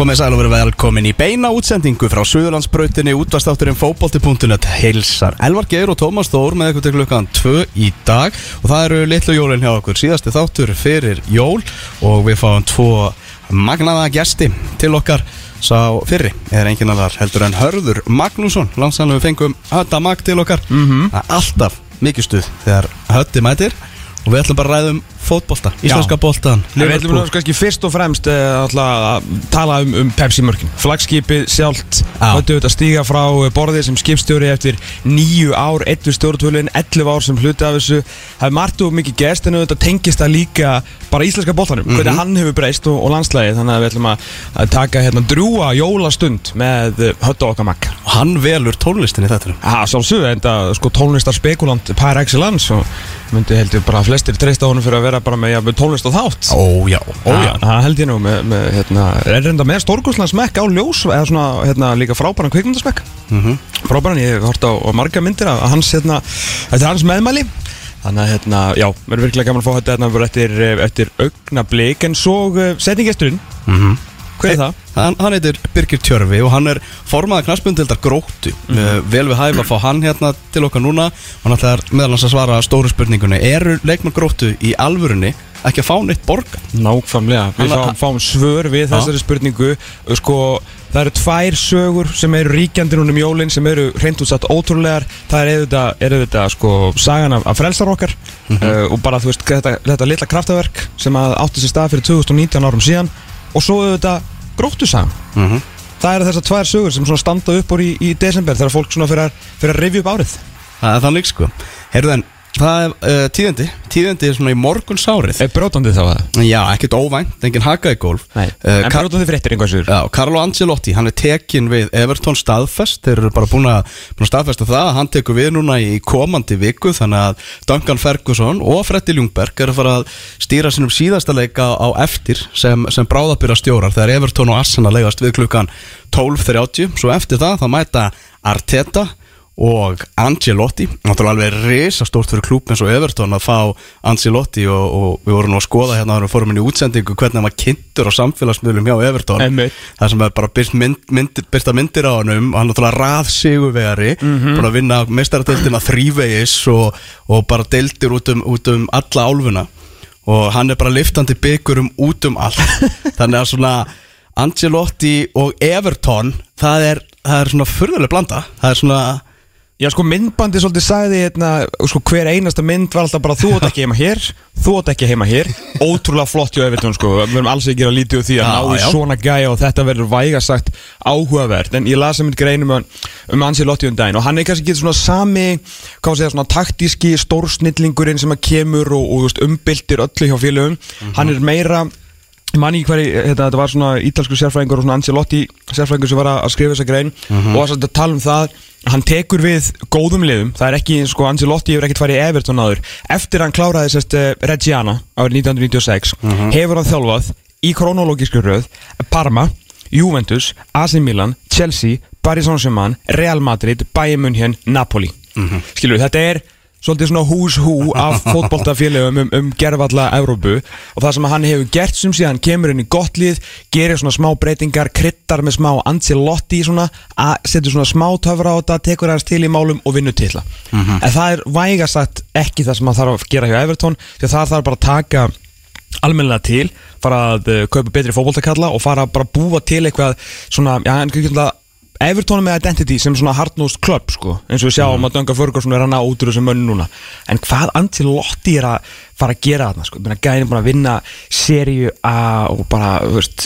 Komið sæl og verið velkomin í beina útsendingu frá Suðurlandsbrautinni útvastátturinn fótbolti.net heilsar Elvar Geir og Tómas Þór með eitthvað til klukkan 2 í dag. Og það eru litlu jólinn hjá okkur. Síðasti þáttur fyrir jól og við fáum tvo magnaða gesti til okkar sá fyrri. Er engin annar heldur en Hörður Magnússon landsanlega við fengum Hötta Mag til okkar. Mm -hmm. alltaf mikið stuð þegar Hötti mætir. Og við ætlum bara að ræða um fótbolta, íslenska boltan En Við ætlum nú kannski fyrst og fremst uh, að tala um, um Pepsi-mörkin Flagskipið sjálft við að stíga frá borðið sem skipstjóri eftir nýju ár, eittur stjórnvölin 11 ár sem hluti af þessu. Það er margt og mikið gest en þetta tengist að líka bara íslenska boltanum, mm -hmm. hvernig hann hefur breyst og, og landslægi þannig að við ætlum að, að taka hérna drúa jólastund með Höttu okkar makk Og hann velur tónlistin í þetta Já, sjálfsög, enda sko tónlistar vera bara með ja, tónlist og þátt. Ójá, ójá Það held ég nú með, með hérna, er reynda með stórgóðslega smekk á ljós eða svona hérna, líka frábæran kvikmyndasmekk mm -hmm. Frábæran, ég hef hort á, á marga myndir að hans, hérna, þetta er hans meðmæli. Þannig að, hérna, já, mér er virkilega gaman að fá þetta hérna eftir, eftir augna blik en svo uh, setningesturinn mm -hmm. Hver er það? Hann, hann heitir Birgir Tjörfi og hann er formaða knastbundildar gróttu mm -hmm. Vel við hæfa að fá hann hérna til okkar núna og hann ætlar meðal hans að svara stóru spurningunni Eru leikmann gróttu í alvörunni ekki að fá neitt borga? Nákvæmlega, við fáum, fáum svör við þessari spurningu Sko, það eru tvær sögur sem eru ríkjandi núna um jólinn sem eru hreint útsatt ótrúlegar Það er auðvitað, er auðvitað sko, sagan af, af frelsar okkar mm -hmm. uh, og bara þú veist, þetta, þetta litla kraftaverk sem átti sér stað fyrir 2019 árum síðan og svo auðvitað gróttusagan. Mm -hmm. það eru þessar tvær sögur sem standa upp úr í, í desember þegar fólk fyrir að revja upp árið. Það er þannig sko. Herðan, það er uh, tíðandi Tíðandi er svona í morguns árið Er brótandi þá það? Já, ekkert óvænt, enginn hakaði gólf Nei, uh, en brótandi fyrir eittir einhversir Já, Carlo Ancelotti, hann er tekin við Everton staðfest. Þeir eru bara búin að, staðfesta það Hann tekur við núna í komandi viku Þannig að Duncan Ferguson og Freddy Ljungberg eru að fara að stýra sinum síðasta leika á eftir sem, sem bráðabýra stjórar Þegar Everton og Arsenal legast við klukkan 12.30 Svo eftir það, það mæta Arteta og Angelotti náttúrulega alveg risastórt fyrir klúb eins og Everton að fá Angelotti og, og við vorum nú að skoða hérna þegar við fórum inn í útsendingu hvernig var kynntur á samfélagsmiðlum hjá Everton. Það sem er bara byrst mynd, mynd, byrsta myndir á hann og hann náttúrulega rað sigurvegari mm -hmm. bara að vinna meistaradeildina þrývegis og, og bara deildir út um, út um alla álfuna. Og hann er bara liftandi byggurum út um allt. Þannig að svona Angelotti og Everton það er, það er svona fyrðuleg blanda. Það er svona Já sko myndbandi svolítið sagði hérna, sko hver einasta mynd var alltaf bara þú átt ekki heima hér, þú átt ekki heima hér. Ótrúlega flott hjá Evertón sko, við verðum alls ekki að lítið úr því að ná í svona gæja og þetta verður vægasagt áhugavert. En ég lasa mynd greinum um, um Ancelotti um daginn og hann er kannski ekki svona sami, hvað segja, svona taktíski stórsnillingurinn sem að kemur og, og umbildir öllu hjá félögum. Mm -hmm. Hann er meira Ég man ekki hverju, þetta, þetta var svona ítalsku sérfræðingur og svona Ancelotti sérfræðingur sem var að skrifa þessa grein mm -hmm. og að tala um það hann tekur við góðum liðum það er ekki, sko, Ancelotti hefur ekkert farið í Everton áður eftir hann kláraði sérst uh, Reggiana árið 1996 mm -hmm. hefur hann þjálfað í kronológísku röð Parma, Juventus, AC Milan Chelsea, Paris Saint-Germain Real Madrid, Bayern München, Napoli mm -hmm. skilur, þetta er svolítið svona hús hú af fótbolltafélögum um, um gerfalla Európu og það sem hann hefur gert sem síðan kemur inn í gott lið, gerir svona smá breytingar kryttar með smá Ancelotti svona, setur svona smá töfra á þetta tekur hans til í málum og vinnur til mm -hmm. en það er vægasagt ekki það sem hann þarf að gera hjá Everton því að það þarf bara að taka almennilega til, fara að uh, kaupa betri fótbolltakalla og fara bara að búa til eitthvað svona, já, en ekki Everton með identity sem svona hardnosed club sko, eins og við sjáum mm. að Dunga Ferguson er að ná út úr þessum mönnu núna. En hvað Ancelotti er að fara að gera þarna sko, gæðin er búin að vinna seríu A og bara veist,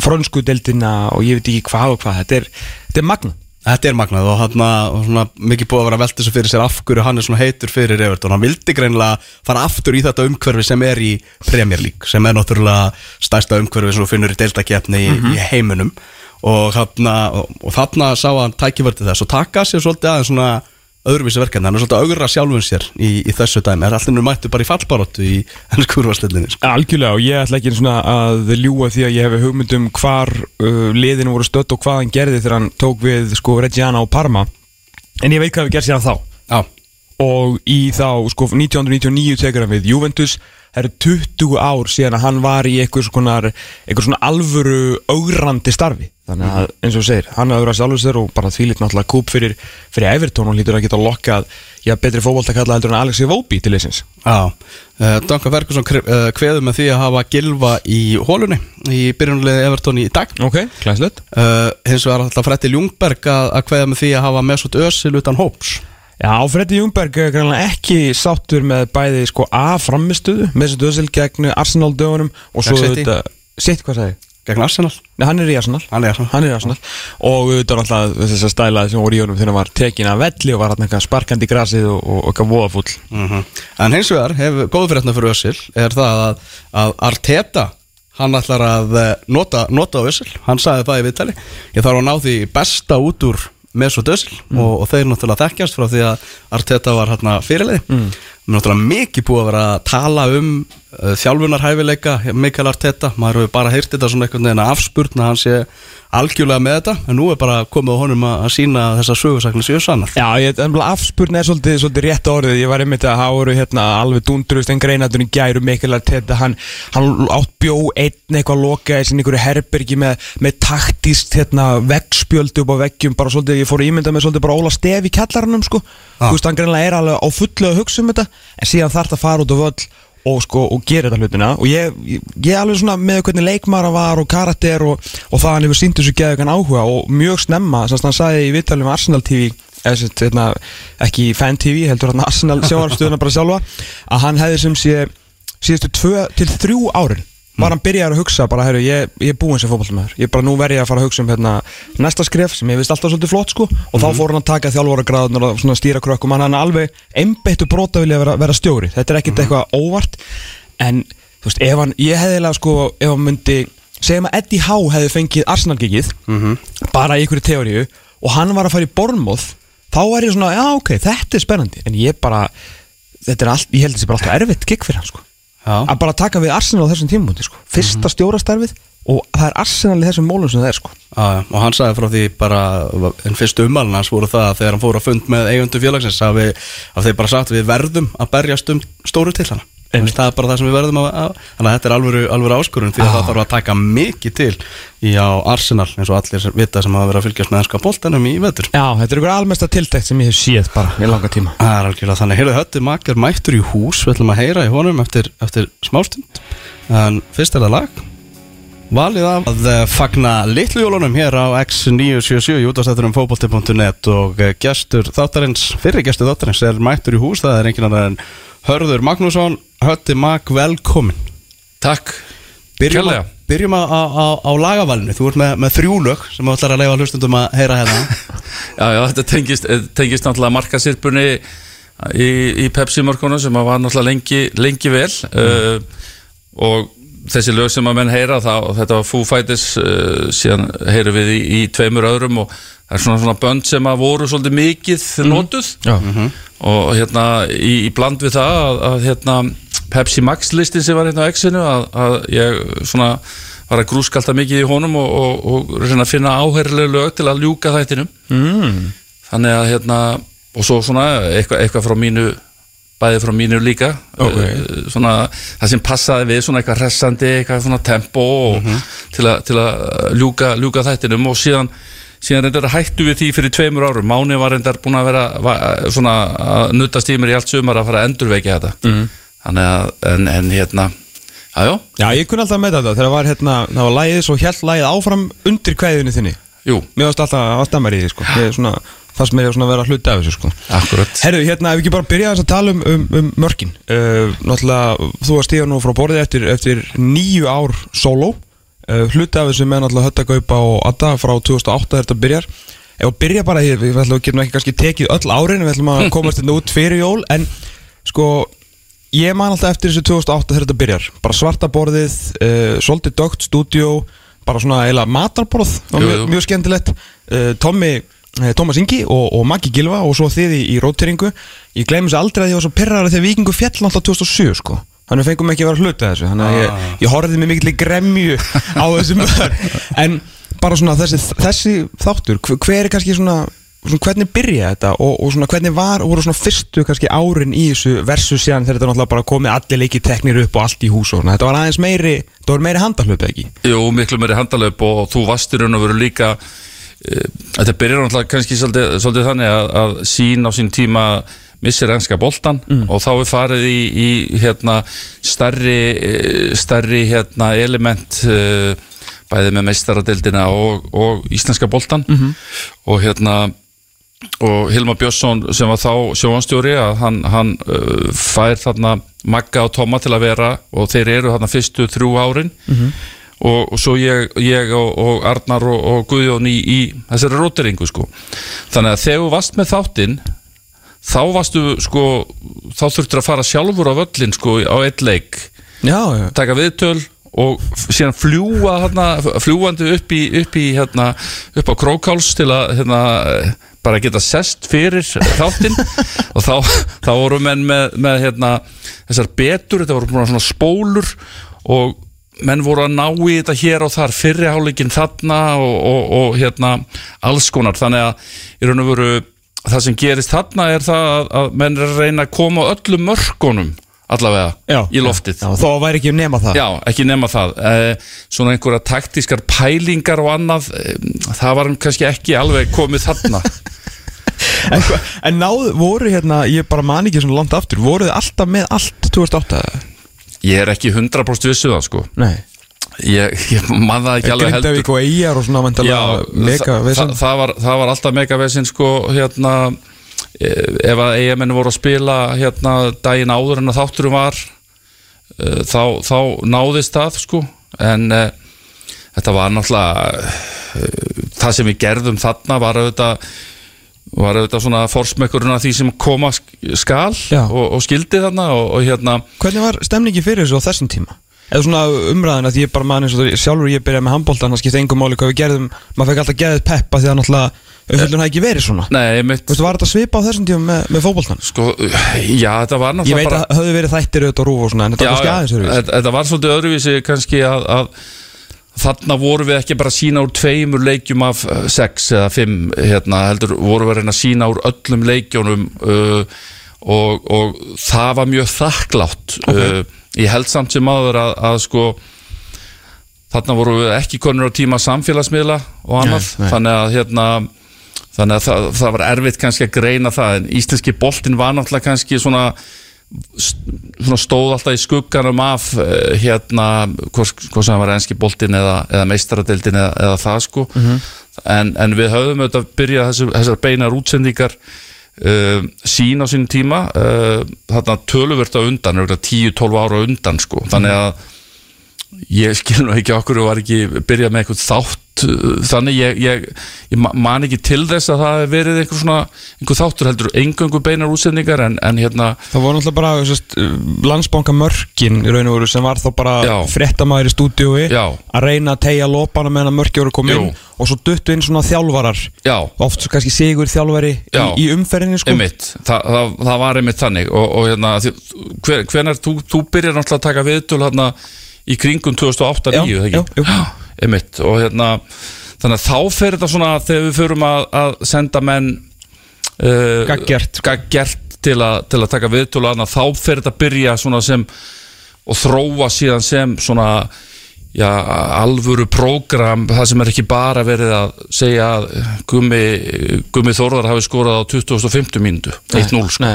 frönsku deildina og ég veit ekki hvað og hvað, þetta er, þetta er magna Þetta er magnað og hann er mikið búið að vera að velta þessu fyrir sér af hverju hann er svona heitur fyrir Everton. Hann vildi greinlega fara aftur í þetta umhverfi sem er í Premier League sem er náttúrulega stærsta umhverfi sem þú finnur í deildakefni mm -hmm. í, í heiminum og þarna, og þarna sá hann tækifördi þess og taka sér svolítið aðeins svona öðruvísi verkefni, hann er svolítið augra sjálfum sér í, í þessu dæmi, er allir nú mættu bara í fallbaróttu í ennsku úrvarsleilinu sko. Algjörlega og ég ætla ekki svona að ljúa því að ég hef hugmyndum hvar uh, liðinu voru stött og hvað hann gerði þegar hann tók við sko Reggiana og Parma. En ég veit hvað við gerðum sér að þá. Já. og í þá sko 1999 tekur hann við Juventus það eru 20 ár síðan að hann var í eitthvað svona, eitthvað svona alvöru augrandi starfi. Þannig að eins og segir, hann hafði verið að sjálfur sér og bara því lítið náttúrulega kúp fyrir, fyrir Evertón og lítur að geta lokkað já, betri fókváltakalla heldur en Alexi Vóbi til leysins Já, uh, Duncan Ferguson uh, kveður með því að hafa gilva í hólunni í byrjunulegi Evertón í dag. Ok, klæslegt uh, hins vegar alltaf Freddi Ljungberg að, að kveða með því að hafa Mesut Özil utan hóps Já, Freddi Ljungberg er ekki sáttur með bæði sko A framistuðu Mesut Özil gegn Arsenal dögunum og svo þetta, sitt hvað sagði gegn Arsenal. Nei, hann er í Arsenal. Hann er í Arsenal. Hann er í Arsenal. Og þetta er alltaf þess að stælaði sem voru í honum þegar hann var tekin af velli og var hann eitthvað sparkandi í grasið og, og, og eitthvað voðafull mm En hins vegar, hefur góðu fyrir fyrir Özil er það að, að Arteta hann ætlar að eh, nota, nota Özil, hann sagði það í viðtali. Ég þarf að ná því besta út úr Mesut Özil og, og þeir náttúrulega þekkjast frá því að Arteta var hérna fyrirlið mm. náttúrulega mikið búið að vera að tala um þjálfunarhæfileika Mikael Arteta, maður hefur bara heyrt þetta svona einhvern veginn að afspurna hann sé algjörlega með þetta, en nú er bara komið á honum að, sína þessa sögursakni séu sannar. Já, ég, afspurn er svolítið, svolítið rétt orðið. Ég var einmitt að voru hérna alveg dundrust en greinatunni gæru Mikael Arteta. Hann, hann átt bjó einn eitthvað loka í sinni einhverju herbergi með, með taktíst hérna, veggspjöldu upp á veggjum. Bara svolítið, ég fór að ímynda með svolítið bara Óla Stef í kjallarannum sko. Þú veist, hann greinlega er alveg á fullu að hugsa um þetta en síðan þarf það að fara út á völl og, sko, og gera þetta hlutina. Og ég, ég, er alveg svona með hvernig leikmara var og karakter og, og það hann hefur sínt þessu geðugan áhuga og mjög snemma, þess að hann sagði í vittalum Arsenal TV eða hérna, ekki fan TV heldur hann Arsenal sjáarstuðuna bara sjálfa að hann hefði sem sé síðustu 2 til 3 árin var hann byrjaði að hugsa bara, herru, ég, ég er búinn sem fótballmæður ég er bara nú verið að fara að hugsa um hérna, næsta skref sem ég veist alltaf svolítið flott sko. Og þá fór hann að taka þjálfóra gráðunar og stýra krökkum. Hann er alveg einbeittu brota vilja vera, vera stjóri. Þetta er ekkert eitthvað óvart. En þú veist, ef hann, ég hefði sko ef hann myndi, segjum að Eddie Howe hefði fengið Arsenal-gigið bara í einhverju teóriu og hann var að fara í Bournemouth þá er ég svona, já ok, þetta er spennandi. En ég bara, þetta er allt, ég held að þetta er bara alltaf erfitt gig fyrir hann sko Já, að bara taka við Arsenal á þessum tímúti sko. fyrsta stjórastarfið og það er Arsenal í þessum mólum sem það er sko. Já, og hann sagði frá því bara en fyrstu ummælun hans voru það að þegar hann fór að fund með eigundu félagsins að, við, að þeir bara sagt við verðum að berjast um stóru til hana Einmitt. það er bara það sem við verðum að, að þannig að þetta er alvöru, alvöru áskorun því að Ah. það þarf að taka mikið til í á Arsenal eins og allir vita sem hafa verið að fylgjast með ennska boltanum í vetur. Já, þetta er ykkur almesta tiltækt sem ég hef séð bara í langa tíma. Það er algjörlega þannig, heyrðu hötti makar mættur í hús, við ætlum að heyra í honum eftir, eftir smástund. En fyrst er það lag. Valið af að eh, fagna litlu jólunum hér á X977 í útastættunum fókbalti.net og eh, gestur þáttarins, fyrir gestur þáttarins er mættur í hús, það er annar en Hörður Magnússon, Hötti Mag, velkomin. Takk. Byrjum, að, byrjum að, á, á, lagavalinu, þú ert með, með þrjú lög sem þú ætlar að leifa hlustundum að heyra hérna. Já, já, þetta tengist, eh, tengist náttúrulega markasirpunni í, í Pepsi-mörkunum sem að var náttúrulega lengi, lengi vel uh, og þessi lög sem að menn heyra það, þetta var Foo Fighters uh, síðan heyrum við í, í tveimur öðrum og það er svona, svona bönd sem að voru svolítið mikið notuð. Já, og hérna í, í bland við það að, að hérna Pepsi Max listin sem var hérna á X-inu að, að ég svona var að grúskalta mikið í honum og, og, og reyna að finna áherlega lög til að ljúka þættinum. Mm. þannig að hérna og svo svona eitthvað, eitthvað frá mínu bæði frá mínu líka Ok. Eh, svona það sem passaði við svona eitthvað hressandi, eitthvað svona tempo og, til, a, til að ljúka, ljúka þættinum og síðan síðan reyndar hættu við því fyrir tveimur árum. Máni var reyndar búin að vera va, svona að nuttast í mér í allt sumar að fara að endurvekja þetta. Mhm. þannig að en, en hérna jájó, Já, ég kunni alltaf með þetta. Þegar var hérna, það var lægið svo held lægið áfram undir kveðinu þinni. Jú, Mér varst alltaf að stemmar í því sko. Ég er svona, það sem er að vera að hluta af þessu sko. Akkurat. Herru, hérna, ef við ekki bara byrja aðeins að tala um, um, um mörkin. Uh, Náttúrulega, þú varst stíða nú frá borðið eftir, eftir nýju ár solo uh, Hluti af þessu með náttúrulega höttagaupa og adda frá 2008 þegar þetta byrjar. Ef við byrja bara hér, við ætlum ekki kannski tekið öll árin Við ætlum að komast þetta út fyrir jól En sko, ég man alltaf eftir þessu 2008 þegar þetta byrjar. Bara svarta borðið, uh, svolítið dögt stúdíó Bara svona eiginlega matarborð það mjög, mjög skemmtilegt. Uh, Tommy Tómas Ingi og, og Maggi Gilva og svo þið í, í róteringu. Ég gleymi þessu aldrei að ég var svo pyrraður þegar vikingu fjall náttúrulega 2007 sko. Þannig við fengum ekki að vera hluta þessu. Þannig að ég, Ah. ég horfði með mikill gremju á þessu mör en bara svona þessi, þessi þáttur hver, er kannski svona svona, hvernig byrjaði þetta og, og svona, hvernig var, voru svona fyrstu kannski árin í þessu versus síðan þegar þetta náttúrulega bara komið allir leikið teknir upp og allt í hús og svona, þetta var aðeins meiri, þetta var meiri handalöp ekki? Jú, miklu meiri handalöp og þú vastur uh, þetta byrjar náttúrulega kannski svolítið, svolítið þannig að, að sín á sín tíma missir ennska boltan mm. og þá er farið í, í hérna, starri, starri hérna, element uh, bæðið með meistaradeildina og, og íslenska boltan mm -hmm. og hérna og Hilma Björnsson sem var þá sjóanstjóri að hann, hann uh, fær þarna Magga og Tóma til að vera og þeir eru þarna fyrstu þrjú árin mm -hmm. Og, og svo ég, ég og, og Arnar og, og Guðjón í, í þessari róteringu sko. Þannig að þegar þú varst með þáttinn þá varstu sko þá þurftur að fara sjálfur á völlin sko á eitt leik. Já, já. taka viðtöl og síðan fljúa hérna, fljúandi upp í, upp í hérna, upp á Krókáls til að hérna, bara geta sest fyrir þáttinn. Og þá, þá voru menn með, með hérna, þessar betur, þetta voru svona spólur og menn voru að ná í þetta hér og þar fyrriháleikin þarna og, og, og hérna alls konar, þannig að í raun og veru það sem gerist þarna er það að, að menn er að reyna að koma öllum mörgunum allavega já, í loftið. Já, Þó væri ekki nema það. Já, ekki nema það. Eh, Svona einhverja taktískar pælingar og annað eh, það var kannski ekki alveg komið þarna. En, en náðu, voru hérna, ég bara man ekki svona langt aftur, voru þið alltaf með allt 2008? Ég er ekki 100% vissu um það sko. Nei. Ég, ég man það ekki alveg heldur. Grindavík og Eyjar og svona Já, það, það, það, var, það var alltaf mega vesinn sko hérna ef að eigamenni voru að spila hérna daginn áður en að þátturum var uh, þá, þá náðist það sko. En uh, þetta var náttúrulega uh, það sem við gerðum þarna var auðvitað var auðvitað svona forsmökkurinn af því sem koma skal og, og skildi þarna og, og hérna Hvernig var stemningi fyrir þessu á þessum tíma? eða svona umræðin að ég bara mann eins og sjálfur ég byrjaði með handbóltan það skipti engum máli hvað við gerðum. Maður fekk alltaf geðið peppa því að náttúrulega umfjöldun hafi ekki verið svona. Nei, mitt Þú veist, var þetta svipa á þessum tíma með, með fókbóltan? Sko, já, þetta var náttúrulega Ég veit bara... að höfðu verið þættir auðvitað rúf og svona en þetta já, var kannski aðeins öðruvísi. Þetta var svolítið öðruvísi kannski að, að þarna voru við ekki bara að sína úr tveimur leikjum af uh, sex eða fimm hérna, heldur voru við að reyna að sína úr öllum leikjónum uh, og, og það var mjög þakklátt okay. uh, ég held samt sem aður að, að sko þarna voru við ekki konur á tíma samfélagsmiðla og annað nei, nei. þannig að hérna þannig að það, það var erfitt kannski að greina það en íslenski boltin var náttúrulega kannski svona stóð alltaf í skugganum af eh, hérna hvort sem það var enski boltin eða, eða meistaradeildin eða, eða það sko. Mm -hmm. en, en við höfum auðvitað byrjað þessar, þessar beinar útsendingar uh, sín á sínum tíma uh, þarna töluvert á undan 10-12 ára undan sko. Þannig að ég skil nú ekki okkur og var ekki byrjað með eitthvað þátt þannig ég, ég, ég man ekki til þess að það hef verið einhver svona einhver þáttur heldur, engöngu beinar útsendingar en, en hérna það voru náttúrulega bara sest, landsbanka mörkin í raun og veru sem var þá bara frettamæður í stúdiói að reyna að tegja lópana meðan mörki voru komið inn og svo duttu inn svona þjálfarar. Já. oft svo kannski sigur þjálfari í, í umferðinni sko. Þa, það, það var einmitt þannig og, og hérna, hver, hvernig þú, þú byrjar náttúrulega að taka viðtöl hérna í kringum 2008-2009 einmitt. Og hérna þannig að þá fer þetta svona þegar við förum að, að senda menn uh, gaggjert til, til að taka viðtölu að þá fer þetta að byrja svona sem og þróa síðan sem svona já, alvöru prógram það sem er ekki bara verið að segja að Gumi, Gumi Þórðar hafi skorað á 2050 mínútu 1-0 sko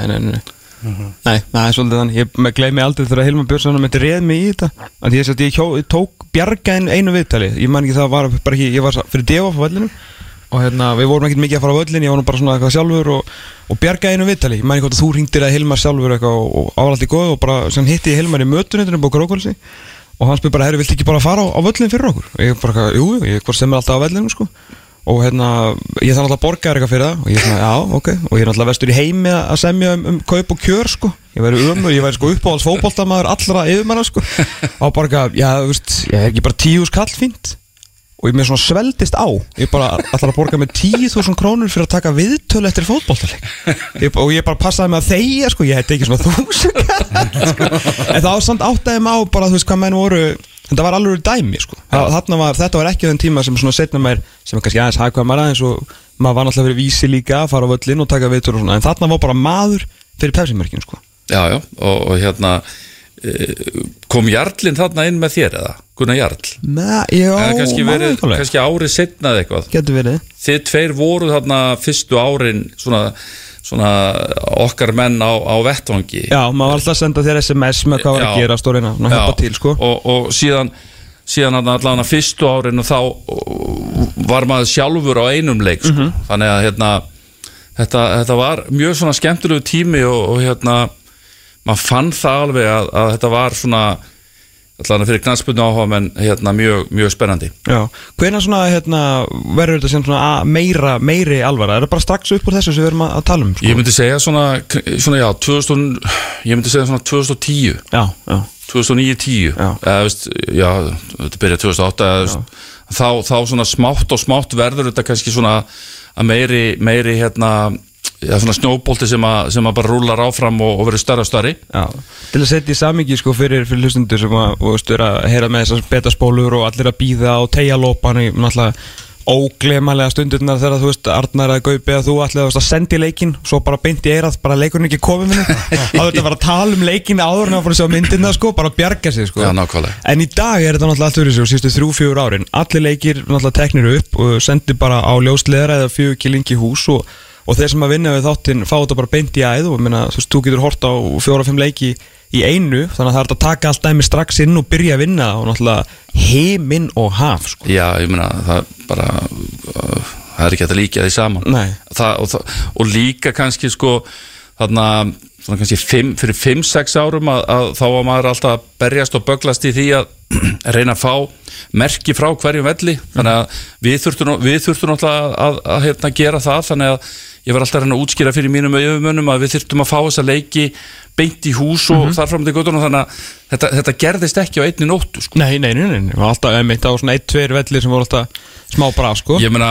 Nei, nei, nei það er svolítið þannig, ég gleymi aldrei þegar Hilmar Björnsson myndi reð mig í þetta. Að ég, ég, ég tók bjargaðin einu viðtali. Ég man ekki það var bara ekki, ég var fyrir defa á völlinu. Og hérna við vorum ekki mikið að fara á völlin, ég var nú bara svona eitthvað sjálfur og, og bjargaði einu viðtali, ég man ekki hvort að þú ringdir að Hilmar sjálfur eitthvað og, og ávallt í góð og bara sem hitti ég Hilmar í mötunundunum búið Krókválsi og hann spyr bara, herru, vilt ekki bara fara á, á völlin fyrir okkur? Og ég bara, jú, ég alltaf og hérna, ég þarf náttúrulega að borga þér eitthvað fyrir það. Og ég er svona, já, ok. Og ég er náttúrulega vestur í heimi að semja um, um kaup og kjör sko, ég væri umur, ég væri sko uppáhalds fókbóltamaður allra yfirmanna sko. Og bara, já, þú veist, ég er ekki bara tíus kall fínt. Og ég með svona sveldist á. Ég bara ætlar að borga með 10.000 krónur fyrir að taka viðtölu eftir fótballtaleg og ég bara passaði með þeia sko, ég hætti ekki svona þúsund sko. en var samt áttæði á bara þú veist hvað menn voru þetta var alveg dæmi sko. var, þetta var ekki þenn tíma sem svona setna mér sem kannski aðeins hagkvæmar aðeins og maður var náttúrulega verið vísi líka að fara á völlin og taka vitur og svona en þarna var bara maður fyrir pepsimörkin sko. Já, já, og, og hérna eh, kom Jarlinn þarna inn með þér eða? Gunnar Jarl? Nei, já, kannski, verið, kannski árið setnað eitthvað Þið tveir voru þarna fyrstu árin svona, svona okkar menn á, á vettvangi Já, maður var alltaf að senda þér SMS með hvað var að gera reyna að hjálpa til sko. og, og síðan síðan allan að fyrstu árin og þá uh, var maður sjálfur á einum leik sko. Mhm. þannig að hérna, þetta, þetta var mjög svona skemmtilegu tími og, og hérna maður fann það alveg að, að þetta var svona að fyrir knastbundu áhuga menn hérna, mjög, mjög spennandi Já, hvenær svona hérna, verður þetta sem svona meira, meiri alvara? Er það bara strax upp úr þessu sem við erum að, tala um? Sko? ég myndi segja svona, svona já, 2000, ég myndi segja svona 2010 Já, já, 2009-10 Já. eða veist, já, þetta byrja 2008 eða, veist, þá, þá svona smátt og smátt verður þetta kannski svona meiri, meiri hérna já, svona snjóbolti sem, að- sem að bara rúlar áfram og, og verður stærra og stærri. Já. Til að setja í samingi sko fyrir, fyrir hlustundur sem að, veist, er að heyra með þessar betaspólur og allir að býða og tegja lópan í náttúrulega óglemalega stundirnar þegar þú veist Arnar að Gaupi að þú ætlaði að senda í leikin svo bara beint í eirað, bara leikurinn ekki komið minni þá þetta bara að tala um leikin áður en að fara að sjá myndina sko, bara að bjarga sig sko. Já. En í dag er þetta náttúrulega allt fyrir sig og síðustu þrjú, fjögur árin. Allir leikir náttúrulega teknir upp og sendir bara á ljósleðra eða fjögur kilingi hús og, og þeir sem að vinna við þáttinn fá þetta bara beint í æð og minna, þú veist, þú getur hort á fjóra-fimm leiki í einu þannig að það er að taka allt dæmi strax inn og byrja að vinna og náttúrulega heiminn og haf sko. já, ég meina, það bara uh, það er ekki að líka því saman það, og, það, og líka kannski sko þarna fimm, fyrir 5-6 árum að, að þá var maður alltaf að berjast og böglast í því að reyna að fá merki frá hverjum velli. Þannig að við þurftum, við þurftum náttúrulega að, að, að hérna, gera það. Þannig að ég var alltaf að reyna að útskýra fyrir mínum auðumönnum að við þurftum að fá þessa leiki beint í hús og þar fram til göttunum þannig að þetta, þetta gerðist ekki á einni nóttu sko. Nei, nei, nei, nei, alltaf einmitt á svona ein, tveir vellir sem voru alltaf smá braf sko. Ég meina,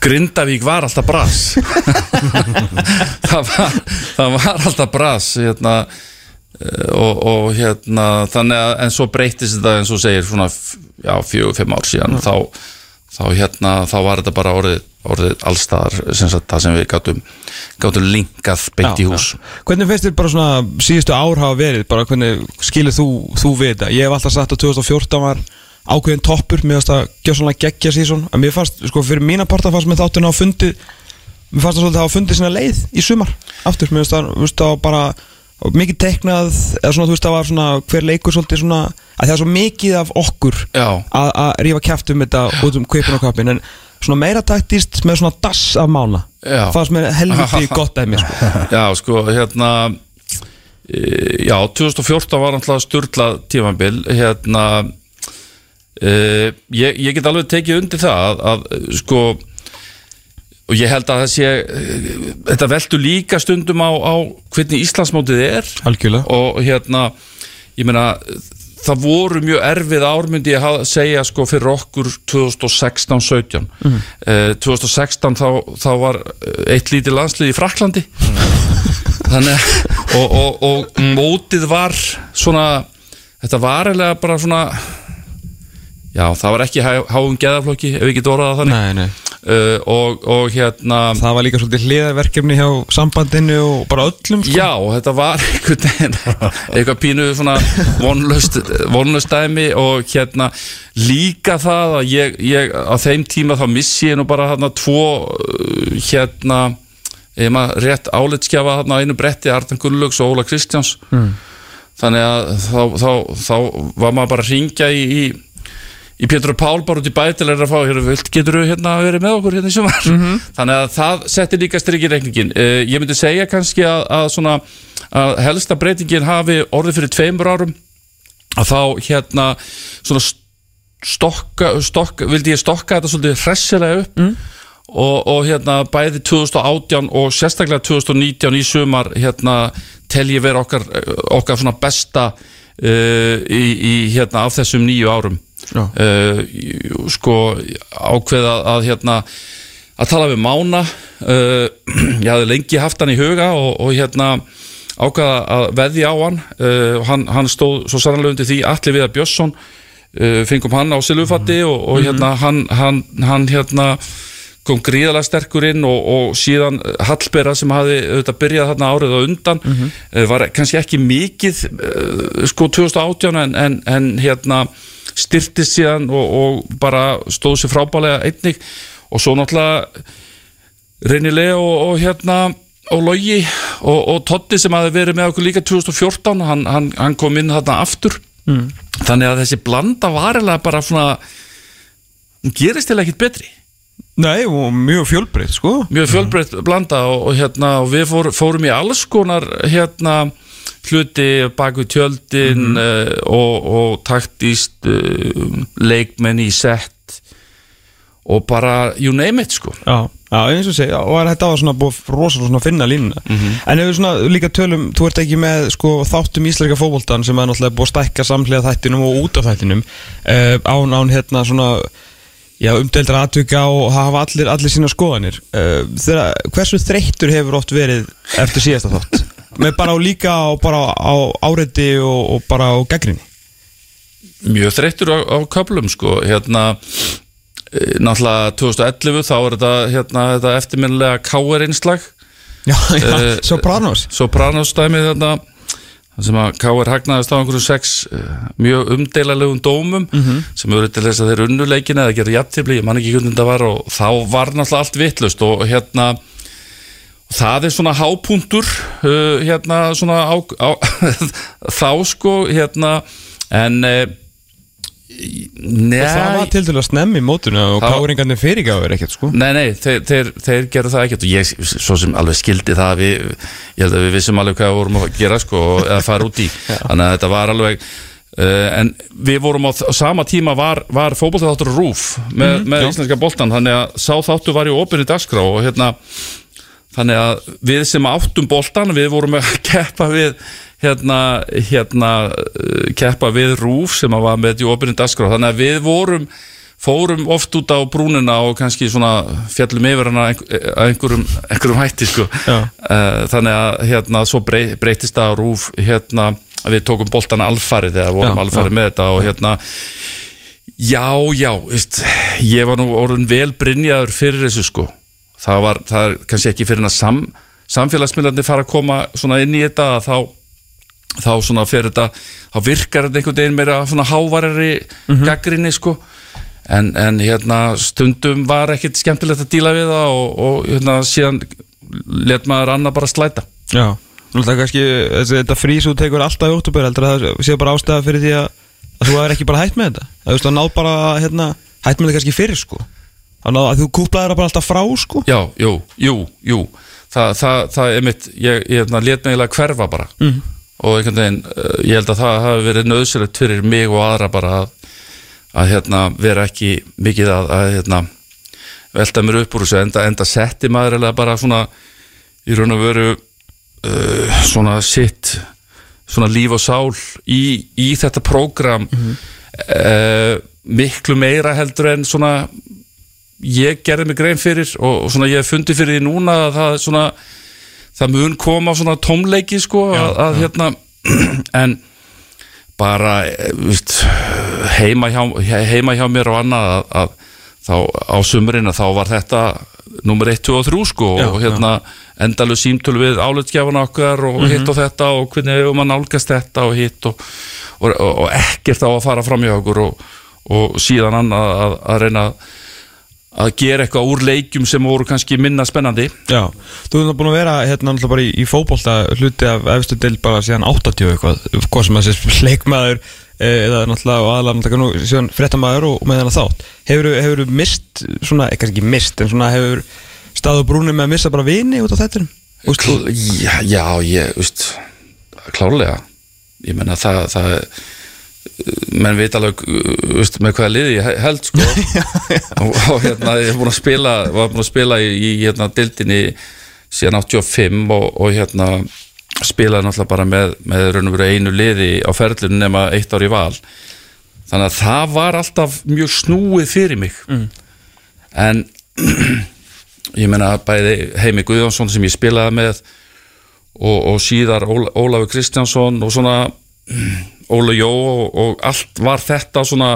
Grindavík var alltaf bras. Það, var, það var alltaf bras hérna, og, og hérna þannig að, en svo breytist þetta eins og segir svona, já, fjögur, fimm ár síðan þá, þá hérna, þá var þetta bara orðið, orðið allstaðar sem sagt, það sem við gátum gátum linkað beint í Já, hús. já. Hvernig finnst þér bara svona síðustu ár hafa verið, bara hvernig skilur þú, þú við þetta? Ég hef alltaf sagt að 2014 var ákveðin toppur, fannst að gjör svona geggja síðan, en mér fannst, sko, fyrir mína parta fannst mér þáttun á fundi mér fannst það að hafa fundið sína leið í sumar aftur, mér finnst það, þú það var bara mikið teiknað, eða svona, þú veist, það var svona hver leikur svolítið svona að það er svo mikið af okkur að rífa kæft um þetta út um kvipin og kapin, en svona meira taktist með svona dass af mána Já. fannst mér helviti gott af mér, sko. Já, sko, hérna e, Já, 2014 var náttúrulega sturlað tímabil hérna e, ég, ég get alveg tekið undir það að, að sko og ég held að það sé e, þetta veldur líka stundum á, á hvernig Íslandsmótið er. Algjörlega. Og hérna ég meina það voru mjög erfið ármyndi að segja sko fyrir okkur 2016-17 mm. 2016 þá, þá var eh, eitt lítið landslið í Fraklandi þannig og, og, og mótið var svona þetta var eiginlega bara svona já það var ekki há- háum geðaflokki ef við getum orðað þannig. Nei, nei uh, og, og hérna Það var líka svolítið hliðarverkefni hjá sambandinu og bara öllum sko. Já, þetta var einhvern veginn eitthvað pínu svona vonlust, dæmi og hérna líka það að ég, ég á þeim tíma þá missi ég nú bara hérna tvo uh, hérna ég maður rétt álitskjafa hérna á einu bretti Artan Gunnlaugs og Óla Kristjáns mm. þannig að þá, þá, þá var maður bara að ringja í, í í Pétur og Pál bara út í bæ til að fá hér vilt getur þú hérna verið með okkur hérna í sumar? Þannig að það setti líka strikki reikningin uh, ég myndi segja kannski að, að svona að helsta breytingin hafi orðið fyrir tveimur árum. Að þá hérna svona stokka, stokka vildi ég stokka þetta svolítið hressilega upp. Og, og hérna bæði 2018 og sérstaklega 2019 í sumar hérna tel ég vera okkar, okkar svona besta uh, í, í hérna af þessum nýju árum. Uh, sko ákveða að hérna að tala við Mána. Uh, ég hafði lengi haft hann í huga og, og hérna ákveða að veðja á hann. Uh, hann, hann stóð svo sannlega undir því Atli Viðar Björnsson. Fengum hann á silfufatti og, og hérna hann, hann, hann hérna kom gríðalega sterkur inn og, og síðan Hallbera sem hafi auðvitað byrjað þarna árið á undan Mhm. eh, var kannski ekki mikið eh, sko 2018 en, en, en hérna styrtist síðan og, og bara stóð sér frábælega einnig og svo náttúrulega reynilega og, og hérna og Logi og, og Totti sem hafi verið með okkur líka 2014 hann, hann, hann kom inn þarna aftur mm. þannig að þessi blanda var bara svona hún gerist til ekkit betri Nei, og mjög fjölbreytt, sko. Mjög fjölbreytt blanda og, og hérna og við fór, fórum í alls konar hérna hluti baku tjöldin uh, og, og taktíst uh, leikmenn í sett og bara you name it sko. Já, já eins og segja, og þetta var svona búið rosalega svona finna línuna. En ef við svona líka tölum, þú ert ekki með sko þáttum íslenska fótboltan sem er náttúrulega búið að stækka samhliða þættinum og út af þættinum uh, án, án hérna svona já, umdeildra atvika og hafa allir, allir sína skoðanir. Uh, þeirra, Hversu þreyttur hefur oft verið eftir síðasta þátt? með bara á líka á, bara á áreiti og, og bara á gaggrinni mjög þreyttur á, á köflum sko. Hérna eh, náttúrulega 2011 þá er þetta hérna þetta eftirminnilega K.R. innslag Já, já, Eh, Sopranos. Sopranos dæmið þarna þar sem að K.R. hagnaðist á einhverju sex eh, mjög umdeilalegum dómum sem eru til þess að þeir unnuleikin eða gera jafntefli, ég man ekki hvernig þetta var og þá var náttúrulega allt vittlust og hérna það er svona hápuntur uh, hérna svona á, á, þá sko hérna en uh, Nei, Og það var til dæla snemmi í mótuna og káringarnir fyrirgáður ekkert sko. Nei, nei, þeir, þeir, þeir gerðu það ekkert og ég svo sem alveg skildi það við, ég held að við vissum alveg hvað við vorum að gera sko, eða fara út í. Þannig að þetta var alveg uh, en við vorum á, á sama tíma var, var fótboltaþáttur Rúf með, með já. íslenska boltan, þannig að sá þáttu var í opinni dagskrá og hérna þannig að við sem áttum boltan við vorum að keppa við hérna, hérna uh, keppa við Rúf sem var með í opinni dagskrá, þannig að við vorum fórum oft út á brúnina og kannski svona fjallum yfir hana að einhverjum, einhverjum hætti sko. Já. Eh, þannig að hérna svo brey, breytist það rúf hérna við tókum boltan alfarið eða vorum Já, alfarið með þetta og hérna já, já, veist, ég var nú orðin vel brinjaður fyrir þessu sko það var, það er kannski ekki fyrir að sam, samfélagsmiðlandi fara að koma svona inn í þetta að þá þá svona fer þetta, þá virkar þetta einhvern veginn meira svona hávarari mm gaggrinni sko. En, en hérna stundum var ekkit skemmtilegt að díla við það og, og hérna síðan let maður annað bara slæta. Já, náttúrulega kannski þetta frís þú tekur alltaf í óttúber heldur að það sé bara ástæða fyrir því að, að þú er ekki bara hætt með þetta? Að þú veist að náð bara hérna, hætt með þetta kannski fyrir sko. Að, ná, að þú kúplaðir það bara alltaf frá sko. Já, jú, jú, jú. Það, það, það er mitt, ég, ég hérna, let mig hverfa bara. Mm. Og veginn, uh, ég held að það hafi verið nöðsilegt fyrir mig og aðra bara að, að hérna, vera ekki mikið að, að hérna, velta mér upp úr þessu enda, enda setti maður eiginlega bara svona í raun og veru uh, svona sitt svona líf og sál í, í þetta prógram uh, miklu meira heldur en svona ég gerði mig grein fyrir og, og svona ég hef fundið fyrir því núna að það svona það mun koma svona tómleiki sko að, að hérna en bara eh, víst, heima, hjá, heima hjá mér og annað að, að þá á sumurinn að þá var þetta nummer 1, 2 og 3 sko Já, og hérna endalu símtöl við álutskjafana okkar og hitt og þetta og hvernig hefur maður nálgast þetta og hitt og, og, og, og ekkert á að fara fram hjá okkur og, og síðan annað að, að reyna að gera eitthvað úr leikjum sem voru kannski minna spennandi. Já, þú hefði búin að vera hérna náttúrulega bara í, í fótbolta hluti af efstu del bara síðan 80 eitthvað, hvað sem að þessi leikmaður eh, eða náttúrulega aðalega nú síðan fréttamaður og, og með hennar þátt. Hefur hefur mist svona, ekki ekki mist en svona hefur staðu brúni með að missa bara vini út á Kl já, já, ég, veist klálega ég menna það, það menn veit alveg veist, með hvaða liði ég held sko. Og, og hérna ég hef búin að spila var búin að spila í, í hérna dildinni síðan 85 og, og hérna spilaði náttúrulega bara með, með raun og veru einu liði á ferlinu nema eitt ár í val. Þannig að það var alltaf mjög snúið fyrir mig. Mm. en ég meina bæði Heimi Guðjónsson sem ég spilaði með og, og síðar Óla, Ólafur Kristjánsson og svona Óla Jó og, og allt var þetta svona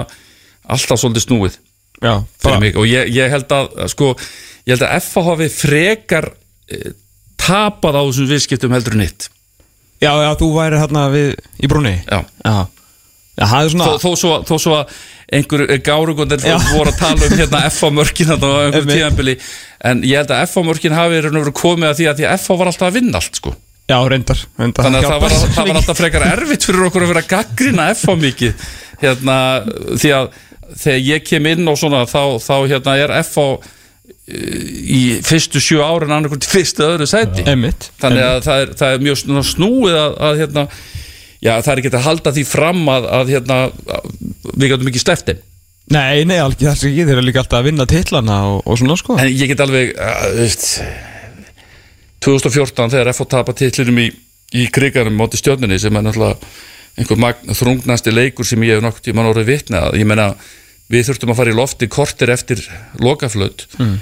alltaf svolítið snúið Já, og ég, ég held að sko, ég held að FH hafi frekar e, tapað á þessum viðskiptum heldur en hitt Já, já, þú væri hérna við í brúni Já. Já, já það er svona þó, þó, svo, þó svo að einhver gárugundir Já. voru að tala um hérna FH mörkin þarna á einhverjum Einmitt. tíðanbili en ég held að FH mörkin hafi komið að því að því að FH var alltaf að vinna allt sko Já, reyndar, reyndar. Þannig að það var, það var alltaf frekar erfitt fyrir okkur að vera gaggrina FH mikið. Hérna, því að þegar ég kem inn og svona þá, þá hérna er FH í fyrstu sjö árin annarkvæmt fyrstu öðru sæti. Einmitt. Þannig að það er, það er mjög snúið að, að hérna, já það er ekki að halda því fram að, að hérna, við gætum ekki sleftin Nei, nei, alveg það ekki, þeir eru líka alltaf að vinna titlana og, og svona sko. En ég get alveg uh, veist, 2014 þegar FH tapa titlinum í, í krigarum móti stjórnunni sem er náttúrulega einhver þrungnasti leikur sem ég hef nokkuð tíma orðið vitna að ég meina við þurftum að fara í lofti kortir eftir lokaflöt Mm.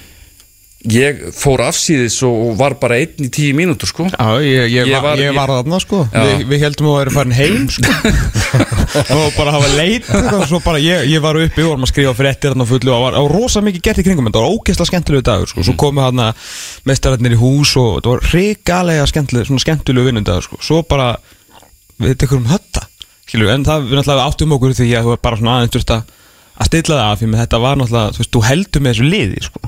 Ég fór afsýðis og var bara einn í tíu mínútur sko. Já, ég, ég, Ég var, var- þarna sko. Vi, Við heldum að það væri farin heim sko. Og bara hafa leit. Og svo bara ég, ég var uppi og varum að skrifa fréttir þarna á fullu og var, og rosa mikið gert í kringum þetta. Var ógeðslega skemmtilegu dagur sko. Svo komu hann að mestararnir í hús og þetta var hrikalega skemmtilegu, svona skemmtilegu vinnundagur sko. Svo bara við tekum um hötta skilur, en það við náttúrulega áttum okkur því að þú var bara svona aðeins að að stilla það af því með þetta var náttúrulega, þú veist, þú heldur með þessu liði sko,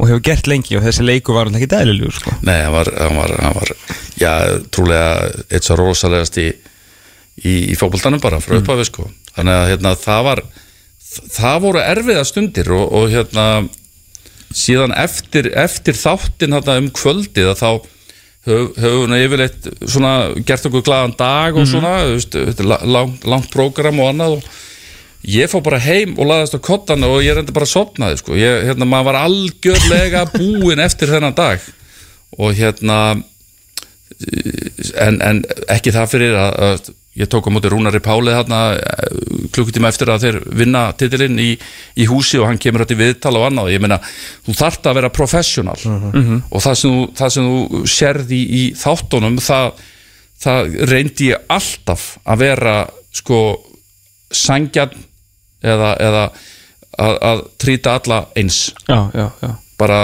og hefur gert lengi og þessi leiku var náttúrulega ekki dælilegur sko. Nei, hann var, hann var, hann var já, trúlega eitt svo rosalegast í, í, í fótboltanum bara frá upphafi sko. Þannig að hérna, það var það voru erfiða stundir og, og hérna síðan eftir, eftir þáttin hérna, um kvöldið að þá höf- höfum við yfirleitt svona gert okkur glaðan dag og svona þú veist, þetta er la- langt, langt prógram og annað og ég fór bara heim og laðast á kottan og ég reyndi bara að sopnaði sko. ég, hérna, maður var algjörlega búinn eftir þennan dag. Og hérna en, en ekki það fyrir að, að ég tók á móti Rúnari Pálið hérna klukkutíma eftir að þeir vinna titilinn í, í húsi og hann kemur í viðtal og annað, ég meina, þú þarft að vera professional. Og það sem þú, það sem þú sérði í, í þáttunum það, það reyndi ég alltaf að vera sko sangjarn eða, eða að, að trýta alla eins. Já, já, já. Bara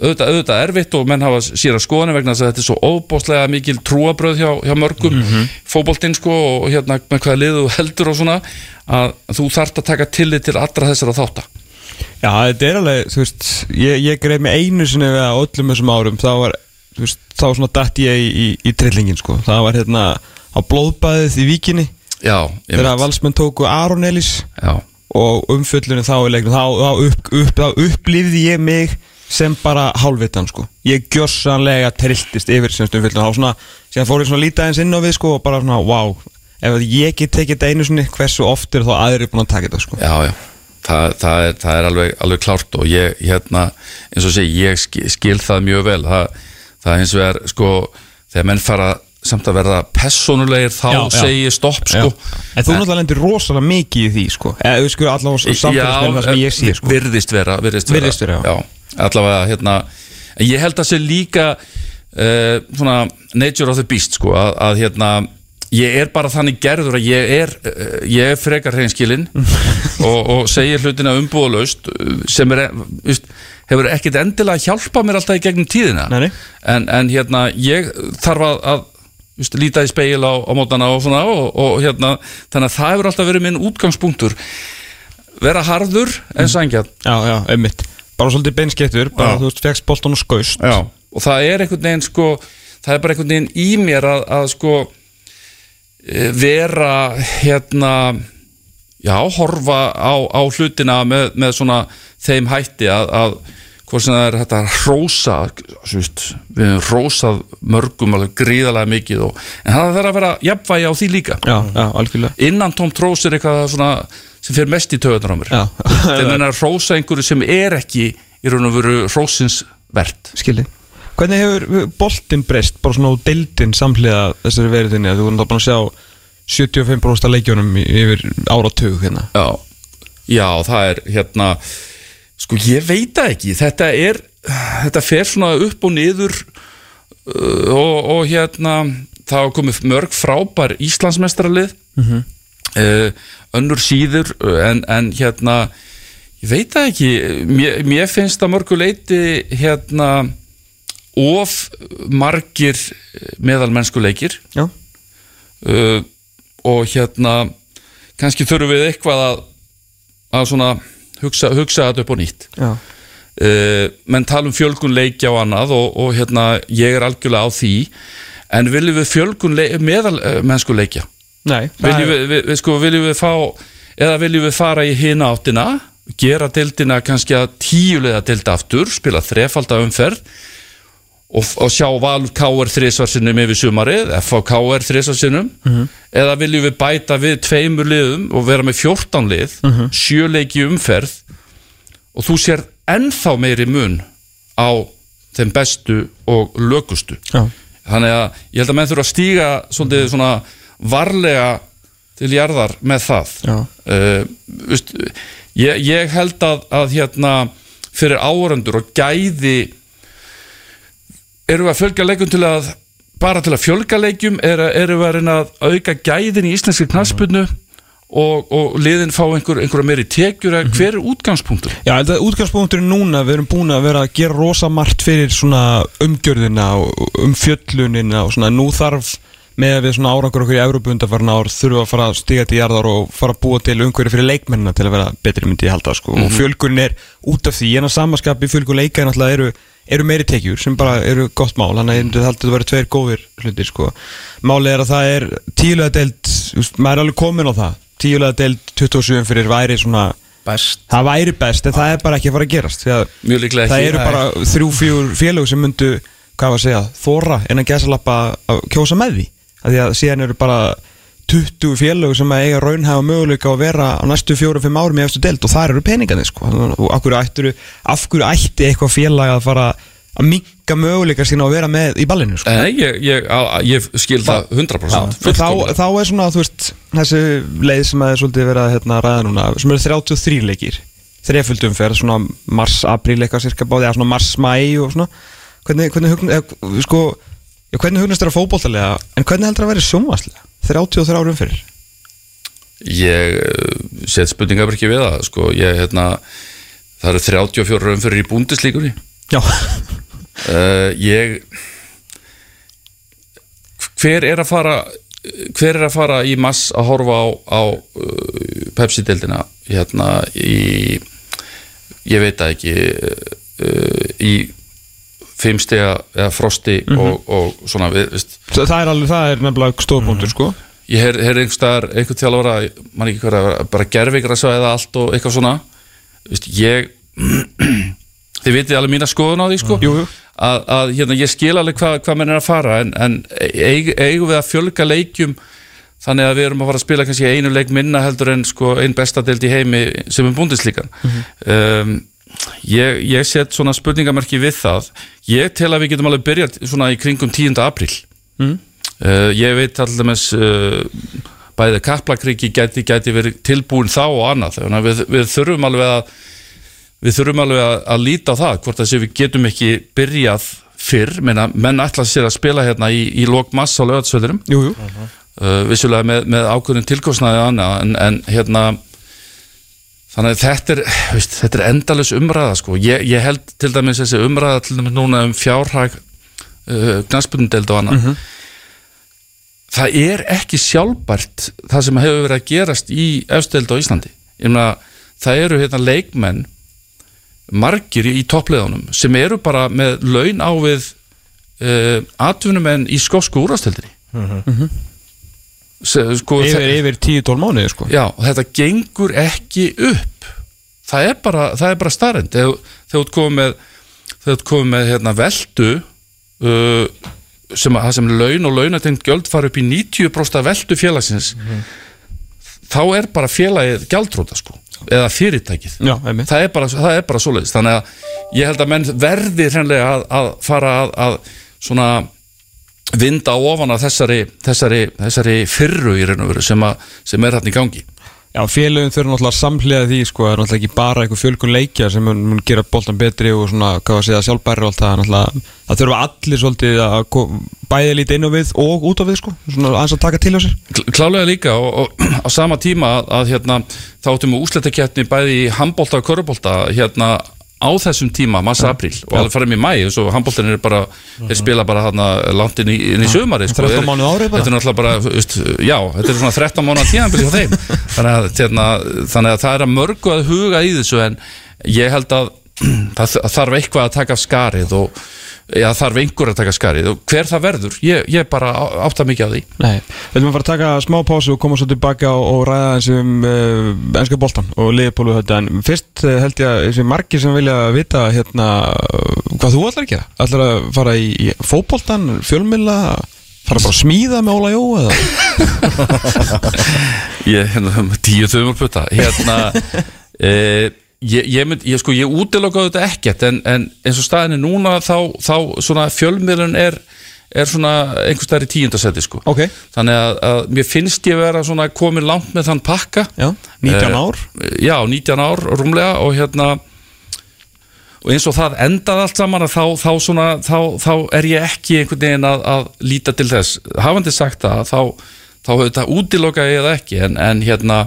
auðvitað, auðvitað erfitt og menn hafa sér að skoðan vegna þess að þetta er svo óbóðslega mikil trúabröð hjá, hjá mörgum mm fótboltinn sko og hérna með hvaða liðu heldur og svona að þú þarft að taka tillit til allra þessara þátta. Já, þetta er alveg, þú veist, ég, ég greið mig einu sinni við að öllum þessum árum þá var, þú veist, þá svona dætt ég í, í, í trillingin, sko, það var hérna á blóðbæðið í ég þegar valsmenn tóku Aron Elís Já, og umfyllunum þá í leiknum þá, þá, upp, upp, þá upplifði ég mig sem bara hálfvitan, sko. Ég gjössanlega trilltist yfir semst umfyllunum, þá svona, síðan fór ég svona lítið aðeins inn á við, sko, og bara svona, wow ef ég get tekið þetta einu sinni, hversu oft er þá aðrir búin að taka þetta, sko? Já, já. Það, það, er, það er alveg, alveg klárt og ég hérna, eins og segi, ég skil, skil það mjög vel. Það, það er eins og er, sko þegar menn fara samt að verða personulegir þá Já, segi ég stopp, sko. En þú náttúrulega lendir rosalega mikið í því sko. Eða þú sko allavega samfélagsmeðin það sem ég sé sko. virðist vera virðist vera, Virðist vera, allavega hérna ég held að sé líka uh, svona nature of the beast sko, að, að hérna ég er bara þannig gerður að ég er uh, ég er frekar hreinskilinn og, og segir hlutina umbúðalaust sem er, just, hefur ekkit endilega hjálpað mér alltaf í gegnum tíðina. En, en hérna ég þarf að, að just, líta í speil á, á mótana og svona og, og hérna, þannig að það hefur alltaf verið minn útgangspunktur vera harður en sangjað Já, já, einmitt Bara svolítið beinskettur Bara Já. þú veist, fegst boltan og skaust Já. og það er einhvern veginn sko, það er bara einhvern veginn í mér að, að sko eh, vera hérna já, horfa á, á hlutina með, með svona þeim hætti að, að hvort sem það er þetta hrósa svist, við hefum hrósað mörgum alveg gríðarlega mikið og, en það þarf að vera jafnvægi á því líka. Já, já, innan tóm trós er eitthvað svona sem fyrir mest í töðunar á mér. Er að hrósa einhverju sem er ekki í raun og veru hrósins verð Skilji. Hvernig hefur boltinn breyst Bara svona á deildin samhliða þessari veriðinni Þú voru þá bara að sjá 75% af leikjónum yfir áratug hérna. Já, já, það er hérna sko ég veit það ekki. Þetta er, þetta fer svona upp og niður uh, og, og hérna það hafa komið mörg frábær Íslandsmestralið uh, önnur síður uh, en, en hérna ég veit það ekki. Mér, mér finnst að mörgu leiti hérna of margir meðalmennsku leikir. Já, uh, og hérna kannski þurfum við eitthvað að, að svona hugsa, hugsa þetta upp á nýtt. Uh, menn tala um fjölgun leikja og annað og, og hérna ég er algjörlega á því. En viljum við fjölgun meðal uh, mennsku leikja? Nei viljum við, við, sko, viljum við fá eða viljum við fara í hina áttina gera dildina kannski að tíulega dilda aftur, spila þrefalda umferð og, og sjá Val KR þrísvarsinnum yfir sumarið FH KR þrísvarsinnum eða viljum við bæta við tveimur liðum og vera með 14 lið sjöleiki umferð. Og þú sér ennþá meiri mun á þeim bestu og lögustu Já, þannig að ég held að menn þurfa að stíga svolítið svona varlega til jarðar með það. Uh, veist, ég, ég held að, að hérna fyrir áhörendur og gæði erum við að fjölga leikum til að bara til að fjölga leikjum? Er, erum við að reyna að auka gæðin í íslenski knaspinu og, og liðin fá einhver, einhverja meiri tekjur? Mm hver er útgangspunktur? Já, þetta er núna, við erum búin að vera að gera rosa margt fyrir svona umgjörðina og umfjöllunina og svona nú þarf með að við svona árangur okkur í Európa undarfarna ár þurfum að fara að stiga til jarðar og fara að búa til umhverju fyrir leikmennina til að vera betri myndi ég halda sko. Og fjölgurinn er út af því en að samaskapi fjölgur leika er náttúrulega eru, eru meiri tekjur sem bara eru gott mál þannig að þetta verður tveir góðir hlutir sko. Málið er að það er tíulega deild, maður er alveg komin á það. Tíulega deild 27 fyrir væri svona Best. Það væri best, en það er bara ekki að fara að gerast Það eru bara þrjú, fjúr félög sem myndu hvað var að segja, þóra en að gæsa lappa að kjósa með því. Að því að síðan eru bara 20 félög sem að eiga raunhæfa möguleika að vera á næstu fjóru-fimm árum í eftir delt og það eru peningarnir sko. Og af hverju, ættu, af hverju ætti eitthvað félag að fara að minka möguleika sína að vera með í ballinu sko? Nei, ég, ég, á- ég skil það 100% þá, fullkomlega. þá er svona, þú veist, þessi leið sem að er svolítið verið að hérna, ræða núna sem eru 33 leikir þreföldum fyrir svona mars-apríl eitthvað cirka báði, eða svona mars-mæ og svona. Hvernig, hvernig eða, sko, já, hvernig hugnast þér að fótboltalega en hvernig heldur að vera sjónvarslega 33 árum fyrir Ég uh, set spurningabriki við það sko, ég, hérna, það eru 34 raunfyrir í búndislíkunni já, uh, ég hver er að fara hver er að fara í mass að horfa á, á uh, Pepsi-deildina hérna í ég veit það ekki uh, í fimmstega eða frosti og, og svona við, það það er alveg, það er nefnilega stofbúndur sko. Ég heyr, heyr einhverstaðar einhvern þjálfara, mann ekki hver að bara gerfikra eða allt og eitthvað svona. Vist, ég þið vitið alveg mína skoðun á því sko. Jú, jú. að, að hérna, ég skil alveg hvað hva menn er að fara en, en eig, eigum við að fjölga leikjum þannig að við erum að fara að spila kannski einu leik minna heldur en sko einn bestadelt í heimi sem er búndislíkan um, ég, ég set svona spurningamerki við það ég tel að við getum alveg byrjað svona í kringum 10. apríl Mm. Uh, ég veit allir uh, bæði Kaplakriki gæti, gæti verið tilbúin þá og annað við, við þurfum alveg að við þurfum alveg að, að líta á það hvort að við getum ekki byrjað fyrr, menna, menn ætla sér að spila hérna í, í lók massa á lögatsvöldurum jú, jú. uh, vissulega með, með ákveðin tilkostnaði annað en, en hérna þannig að þetta er, veist, þetta er endalus umræða sko, ég, ég held til dæmis þessi umræða til dæmis núna um fjárhag uh, knastbundeld og annað. Það er ekki sjálfbært það sem hefur verið að gerast í efstöld á Íslandi. Ég meina, það eru hérna leikmenn margir í toppleðunum sem eru bara með laun á við uh, atvinnumenn í skósku úrastöldinni sko, Yfir, yfir 10-12 mánuði sko. Já, þetta gengur ekki upp. Það er bara, það er bara starrend þegar þú komið með þegar þú komið með hérna, veldu uh, sem, að- það sem laun og launatengt gjöld fara upp í 90% af veldu félagsins þá er bara félagið gjaldróta sko, eða fyrirtækið. Já, það er bara, bara svoleiðis. Þannig að ég held að menn verði að, að fara að, að svona vinda ofan að þessari, þessari, þessari fyrru í raun og veru sem, að, sem er hann í gangi Já, félögum þurfa náttúrulega samhliða því sko, það er náttúrulega ekki bara einhver fjölkun leikja sem mun, mun gera boltan betri og svona, hvað var að segja, sjálfbæri og allt það, náttúrulega, það þurfa allir svolítið að bæði lítið inn á við og út á við, sko, svona aðeins að taka til á sér. Kl- Klálega líka og, og á sama tíma að, að hérna, þá áttum við úsletaketni bæði í handbolta og körubólta hérna á þessum tíma, massa apríl og alveg farum í mæ og svo handboltin er bara þeir spila bara hérna langt inn í, inn í sömari sko. 13 Þeir- mánuði á ári bara. Þetta er náttúrulega bara, veist, já, þetta er svona 13 mánuða tíðanbili hjá þeim. Þannig að, hérna, þannig að það er að mörgu að huga í þessu en ég held að það þarf eitthvað að taka af skarið og já, þarf einhver að taka skarið og hver það verður, ég, ég bara átta mikið á því. Nei, við að fara að taka smá pásu og koma svo tilbaka og, og ræða eins um uh, ennska boltan og liðbólu þetta. En fyrst uh, held ég að þessi margir sem vilja vita hérna hvað þú ætlar að gera. Ætlar að fara í, í fótboltan, fjölmilla fara bara að smíða með Óla Jó eða? Ég, hérna, tíu þumur putta. Hérna e, ég, ég, mynd, ég, sko, ég útilokaði þetta ekkert en, en eins og staðin er núna þá, þá svona fjölmiðlun er er svona einhvers staðar í tíundasetti sko. Ok. þannig að, að mér finnst ég vera svona komin langt með þann pakka. Já, 19 Eh, ár. Já, 19 ár rúmlega og hérna og eins og það endaði allt saman þá, þá, svona, þá, þá er ég ekki einhvern veginn að, að líta til þess. Hafandi sagt það þá, útiloka ég það ekki en, en hérna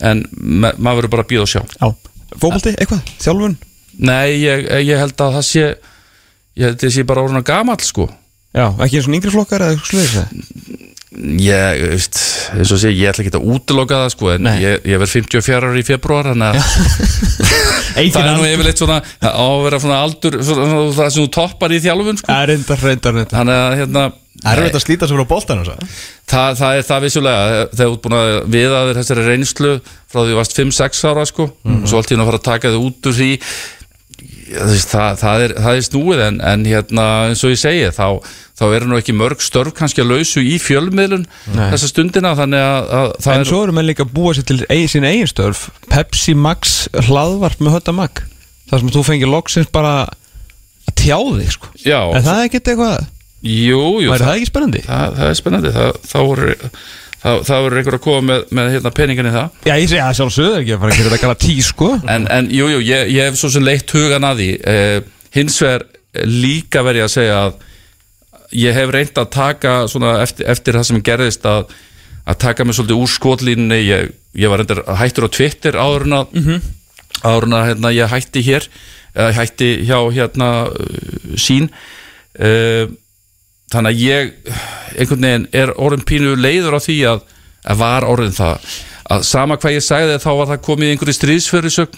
en ma maður verður bara að býða og sjá. Já, fótbolti, eitthvað, þjálfun nei, ég, ég held að það sé ég held að það sé bara orðin að gamall sko Já, ekki eins og yngri flokkar eða eitthvað sluðis ég, veist, eins og sé, ég ætla ekki að útiloka það sko en Nei. ég, ég verð 54 ára í februar þannig að það er nú yfirleitt svona það á að vera svona aldur svona, það sem þú toppar í þjálfun sko. Það er reyndar, reyndar, reyndar þannig að hérna Er þetta að slíta sig frá boltanum svo? það, það er það vissulega þegar þú ert búin að viða þér þessari reynslu frá því þú varst 5-6 ára sko og svo allt í einu að fara að taka þig út úr því það, það, er, það er snúið en, en hérna eins og ég segi þá, þá eru nú ekki mörg störf kannski að lausu í fjölmiðlun þessa stundina að, að það En er svo eru menn líka að búa sér til eigin, sín eigin störf Pepsi Max hlaðvarp með hötta mag Það sem þú fengir loksins bara að tjá þig sko. já, En það er ekkert eitthvað jú, jú, Væri það ekki spennandi? það, það er spennandi. Það, þá voru það voru einhver að koma með, með hérna, peningin í það. Já, ég segi að sjálfsögðu ekki að fara að gera þetta kalla tí sko. En, en jú, jú, ég, ég hef svo sem leitt hugan að því. Eh, hins vegar líka verið að segja að ég hef reynd að taka svona eftir, eftir það sem gerðist að, að taka mig svolítið úr skotlínunni. Ég, ég var reyndar hættur á en að, áður en að hérna, ég hætti hér eða hætti hjá hérna uh, sín. Uh, þannig að ég einhvern veginn er orðin pínu leiður á því að, að var orðin það. Að sama hvað ég sagði þá var það komið einhverju stríðsfyrirsögn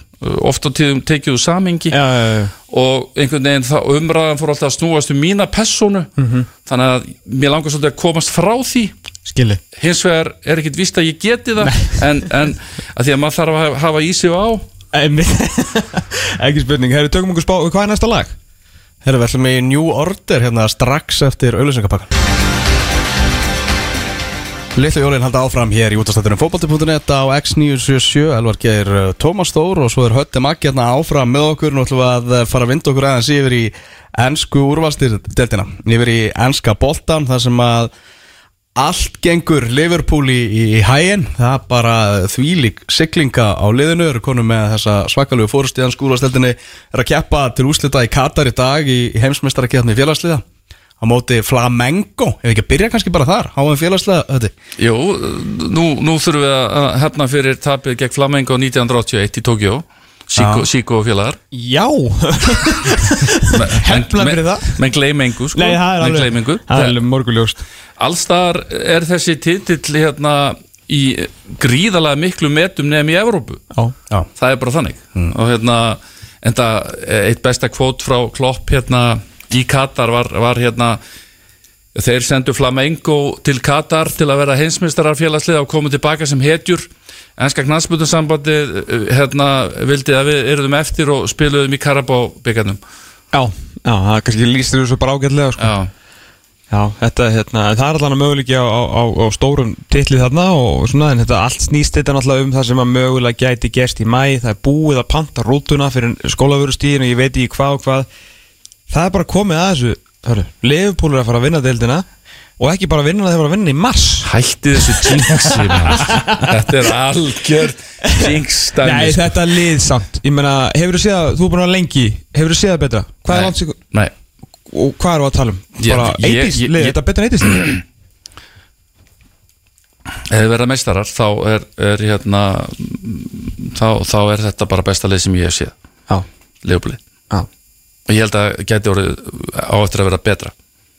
oft á tíðum tekið úr samingi Já, já, já. Og einhvern veginn þá umræðan fór alltaf að snúast um mína persónu. Þannig að mér langar svolítið að komast frá því. Skilji. Hins vegar er ekkit víst að ég geti það en, en að því að maður þarf að hafa- í sig á. Ekki spurning, hefur tökum okkur spá Hvað er næsta lag? Herra, við ætlum í New Order hérna strax eftir auðlýsingapakkan Litlu jólinn halda áfram hér í útastættunum fótbolti.net á X977 Elvar Geir uh, Tómas Stór og svo er Hötti Maggi hérna áfram með okkur. Nú ætlum við að uh, fara að vinda okkur aðeins yfir í ennsku úrvalstyrdeltina Yfir í ennska boltan þar sem að allt gengur Liverpool í, í, í hægin það er bara þvílík siglinga á liðinu, eru konum með þessa svakalegu fórust í ennsku úrvalstyrdeldinni er að keppa til úslita í Katar í dag í, í heimsmeistarakefni félagsliða. Á móti Flamengo, ef ekki að byrja kannski bara þar, háum félagslega þetta Jú, nú, nú þurfum við að hefna fyrir tapið gegn Flamengo 1981 í Tokjó Síko, Síko og félagar Já Hefna fyrir það. Menn gleymengu sko. Nei, það er alveg er alveg morguljóst Allstar er þessi titill hérna í gríðalega miklu metum nefn í Evrópu. Já. Já, það er bara þannig. Og hérna enda eitt besta kvót frá Klopp hérna í Katar var, var hérna þeir sendu Flamengo til Katar til að vera heimsmeistarar félagslið og komu tilbaka sem hetjur Enska knastbundarsambandi hérna vildi að við eruðum eftir og spiluðum í Karabá byggarnum Já, já, það kannski lýstir þessu bara ágætlega sko. Já, Já, þetta, hérna, það er allan að möguleiki á, á, á, á stórum titli þarna og svona, en þetta allt snýst þetta náttúrulega um það sem að mögulega gæti gerst í mæ, það er búið að panta rútuna fyrir skólavörustíðin og ég veit ekki hvað og hvað. Það er bara komið að þessu er að fara að vinna deildina og ekki bara vinna þegar þeir voru að vinna í mars. Hætti þessu jinxi. Þetta er algjör jinx Nei, sko. þetta lið samt. Ég meina, hefur þú séð að, þú er búin að lengi Hefur þú séð það betra? Hvað er langt sig Nei, Og hvað er það að tala um? Bara ég- 80s ég- lið, ég- þetta er betra en 80s lið. Ef þið verða meistarar þá er, er hérna þá, þá er þetta bara besta leið sem ég hef séð. Já, Leopold já. Og ég held að gæti orðið á eftir að vera betra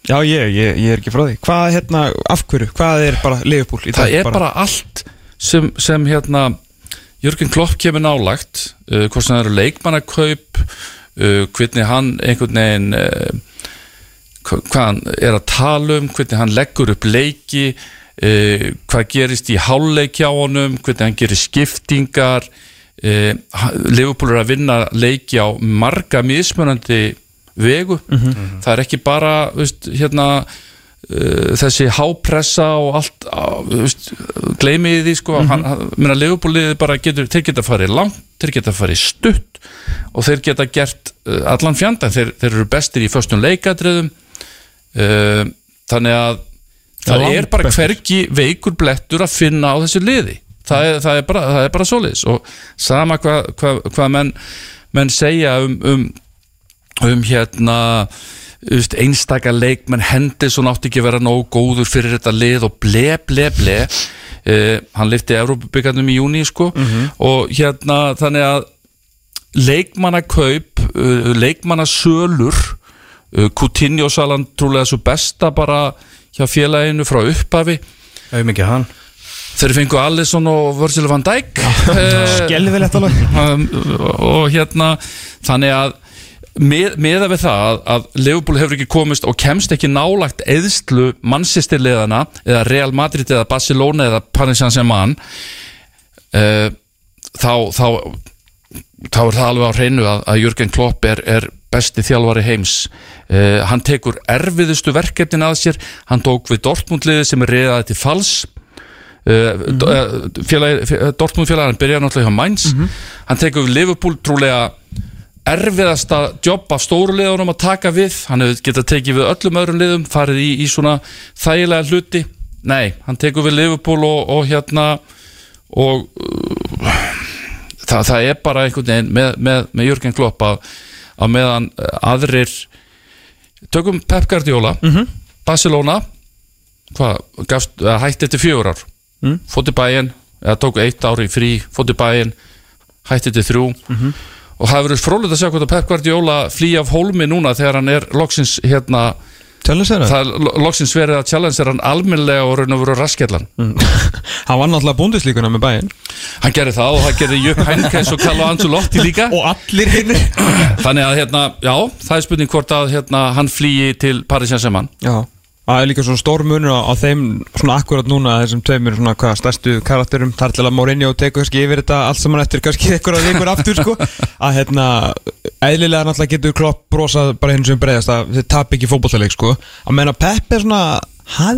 Já, ég, ég, ég er ekki frá því Hvað, hérna, af hverju? Hvað er bara Liverpool í dag? það er bara allt sem, sem hérna Jörgen Klopp kemur nálagt uh, hvort sem það eru leikmannakaup uh, hvernig hann einhvern veginn uh, hva- hvað hann er að tala um hvernig hann leggur upp leiki uh, hvað gerist í háleik hjá honum, hvernig hann gerir skiptingar uh, Liverpool er að vinna leiki á marga mismunandi vegu. Það er ekki bara veist, hérna uh, þessi hápressa og allt uh, gleymið því sko, hann, minna Leopoldið bara getur, þeir geta farið langt, þeir geta farið stutt og þeir geta gert uh, allan fjandan, þeir, þeir eru bestir í föstum leikadriðum uh, þannig að það langt er bara hvergi veikur blettur að finna á þessu liði. Það er, það er bara, það er bara svoleiðis og sama hvað hva, hva menn, menn segja um, um um hérna just, einstaka leikmenn Henderson átti ekki að vera nógu góður fyrir þetta lið og ble, ble, ble. Uh, hann lifti Európubyggarnum í júni sko. Og hérna þannig að leikmannakaup uh, leikmannasölur uh, Coutinho salan trúlega svo besta bara hjá félaginu frá upphafi. Hefur mikið hann. Þeir fengu Alisson og Virgil van Dijk. Skelvilegt alveg. um, og hérna þannig að með, meða við það að, að Liverpool hefur ekki komist og kemst ekki nálagt eðslu mannsistirleðana eða Real Madrid eða Barcelona eða Paris Saint-Germain uh, þá, þá þá er það alveg á hreinu að, að Jürgen Klopp er, er besti þjálfari heims. Uh, hann tekur erfiðustu verkefnin að sér. Hann tók við Dortmundliði sem er reyðaði til fals. Uh, mm -hmm. félagi, Dortmund félagi hann byrjaði náttúrulega hjá Mainz. Hann tekur við Liverpool trúlega erfiðasta jobb af stóru liðunum að taka við, hann hefur getað tekið við öllum öðrum liðum, farið í, í svona þægilega hluti, nei hann tekur við Liverpool og, og hérna og uh, það, það er bara einhvern veginn með, með, með Jörgen Klopp að, að meðan uh, aðrir tökum Pep Guardiola Barcelona hvað, gafst, hætti eftir fjögur ár. Mm. fótt í bæinn eða tóku eitt ári frí, fótt í bæinn hætti eftir þrjú og það verður frólægt að sjá hvort að Pep Guardiola flýja af hólmi núna þegar hann er loksins hérna, loksins verið að challenge er hann almennlega og raun og veru raskjallan Hann var náttúrulega búndislíkuna með bæinn hann gerði það og það gerði Jöp Henkes og Carlo Ancelotti líka. Og allir hinn þannig að hérna, já, það er spurning hvort að hérna, hann flýji til Paris Saint-Germain. Já Það er líka svona stór munur á, á þeim svona akkurat núna þessum tveimur svona hvað stærstu karakterum þar til að Mourinho tekur kannski yfir þetta allt saman eftir kannski einhverja vikur aftur sko. Að hérna eðlilega náttúrulega getur klopp brosað bara hinn sem breiðast að þið tap ekki fótbollaleik sko. Að menna Pep er svona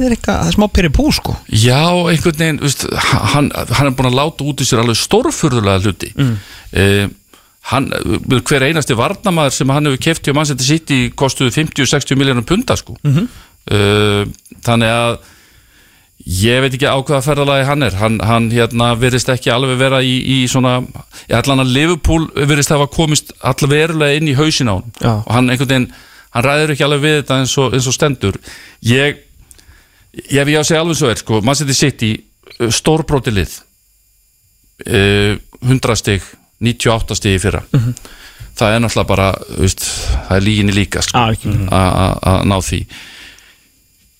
er eitthvað, það er smá pyrir pú sko. Já, einhvern veginn, veist, hann, hann er búin að láta út í sér alveg stórfurðulega hluti. Mm. hann, hver einasti varnamaður sem hann hefur keft hjá Manchester City kostuðu 50-60 miljónum punta sko. -hmm. Þannig að ég veit ekki á hvaða ferðalagi hann er. Hann, hann hérna virðist ekki alveg vera í, í svona, ég ætla hann að Liverpool virðist hafa komist allavega verulega inn í hausin á hann Já. og hann einhvern veginn, hann ræður ekki alveg við þetta eins og, eins og stendur. Ég ég ég að segja alveg svo er sko, maður setið sitt í stórbróti lið. Uh, 100 stig 98 stig í fyrra. Það er náttúrulega bara veist, það er líginni líka sko, að að- að ná því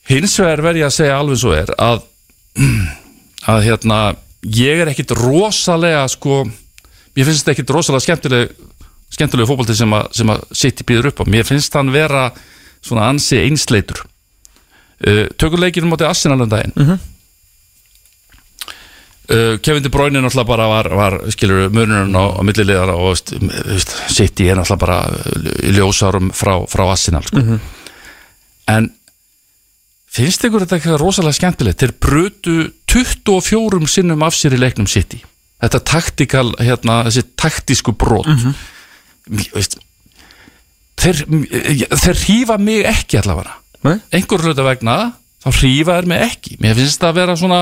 hins vegar verð ég að segja alveg svo er að að hérna ég er ekkit rosalega sko mér finnst þetta ekkit rosalega skemmtileg skemmtilegu fótbolti sem sem að City býður upp á, mér finnst hann vera svona ansi einsleitur. Uh, tökur leikinu móti Arsenal um daginn. Uh, Kevin De Bruyne náttúrulega bara var, var skilur munurinn á, á milliliðara og City er náttúrulega bara í ljósárum frá, frá Arsenal sko. en finnst ykkur þetta eitthvað rosalega skemmtilegt? Þeir brutu 24 sinnum af sér í leiknum City. Þetta taktikal, hérna, þessi taktísku brot. Veist, þeir, þeir hýfa mig ekki allavega. Nei? einhver hluta vegna þá hrífa er mig ekki. Mér finnst það að vera svona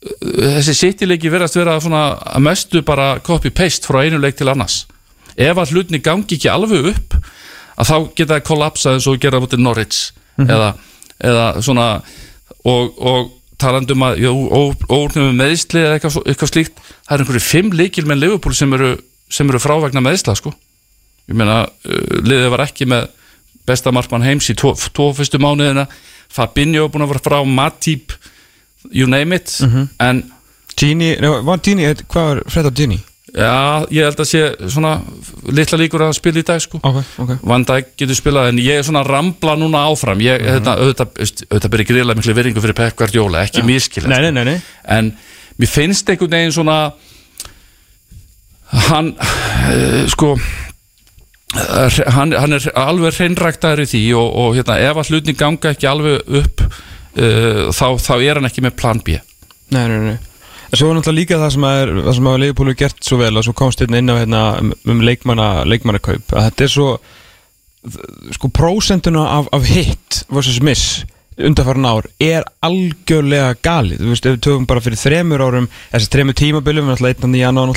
þessi sittileiki verðast vera svona að mestu bara copy-paste frá einu leik til annars. Ef að hlutni gangi ekki alveg upp að þá geta það kollapsað eins og gera mútið Norwich eða, eða svona og, og talandum að óurnum meðisli eða eitthvað, eitthvað slíkt það er einhverju fimm leikil með Liverpool sem eru, sem eru frávegna meðisla sko. Ég meina, uh, liðið var ekki með besta markmann heims í tvo, fyrstu mánuðina. Fabinho búin að vera frá Matip you name it. En Gini, var Gini, hvað var Fred og Gini? Já, ég held að sé svona litla líkur að spila í dag sko. Ok, ok. Van Dijk getur spilað en ég er svona að rambla núna áfram. Ég, þetta, auðvitað, veist, auðvitað byrja gríðlega miklu veringu fyrir Pep Guardiola, ekki miskil Nei, nei, nei, nei. En mér finnst einhvern veginn svona hann uh, sko hann, hann er alveg hreinræktaður í því og, og hérna, ef að hlutin ganga ekki alveg upp uh, þá, þá er hann ekki með plan B. Nei, nei, nei svo er náttúrulega líka það sem að, að Leifupúlu gert svo vel og svo komst hérna inn á hérna um, leikmanna, leikmannakaup að þetta er svo sko prósentuna af, af hit versus miss undanfæran ár er algjörlega galið, þú veist, ef við tökum bara fyrir þremur árum, þessi þremur tímabilum við náttúrulega einnan í janúar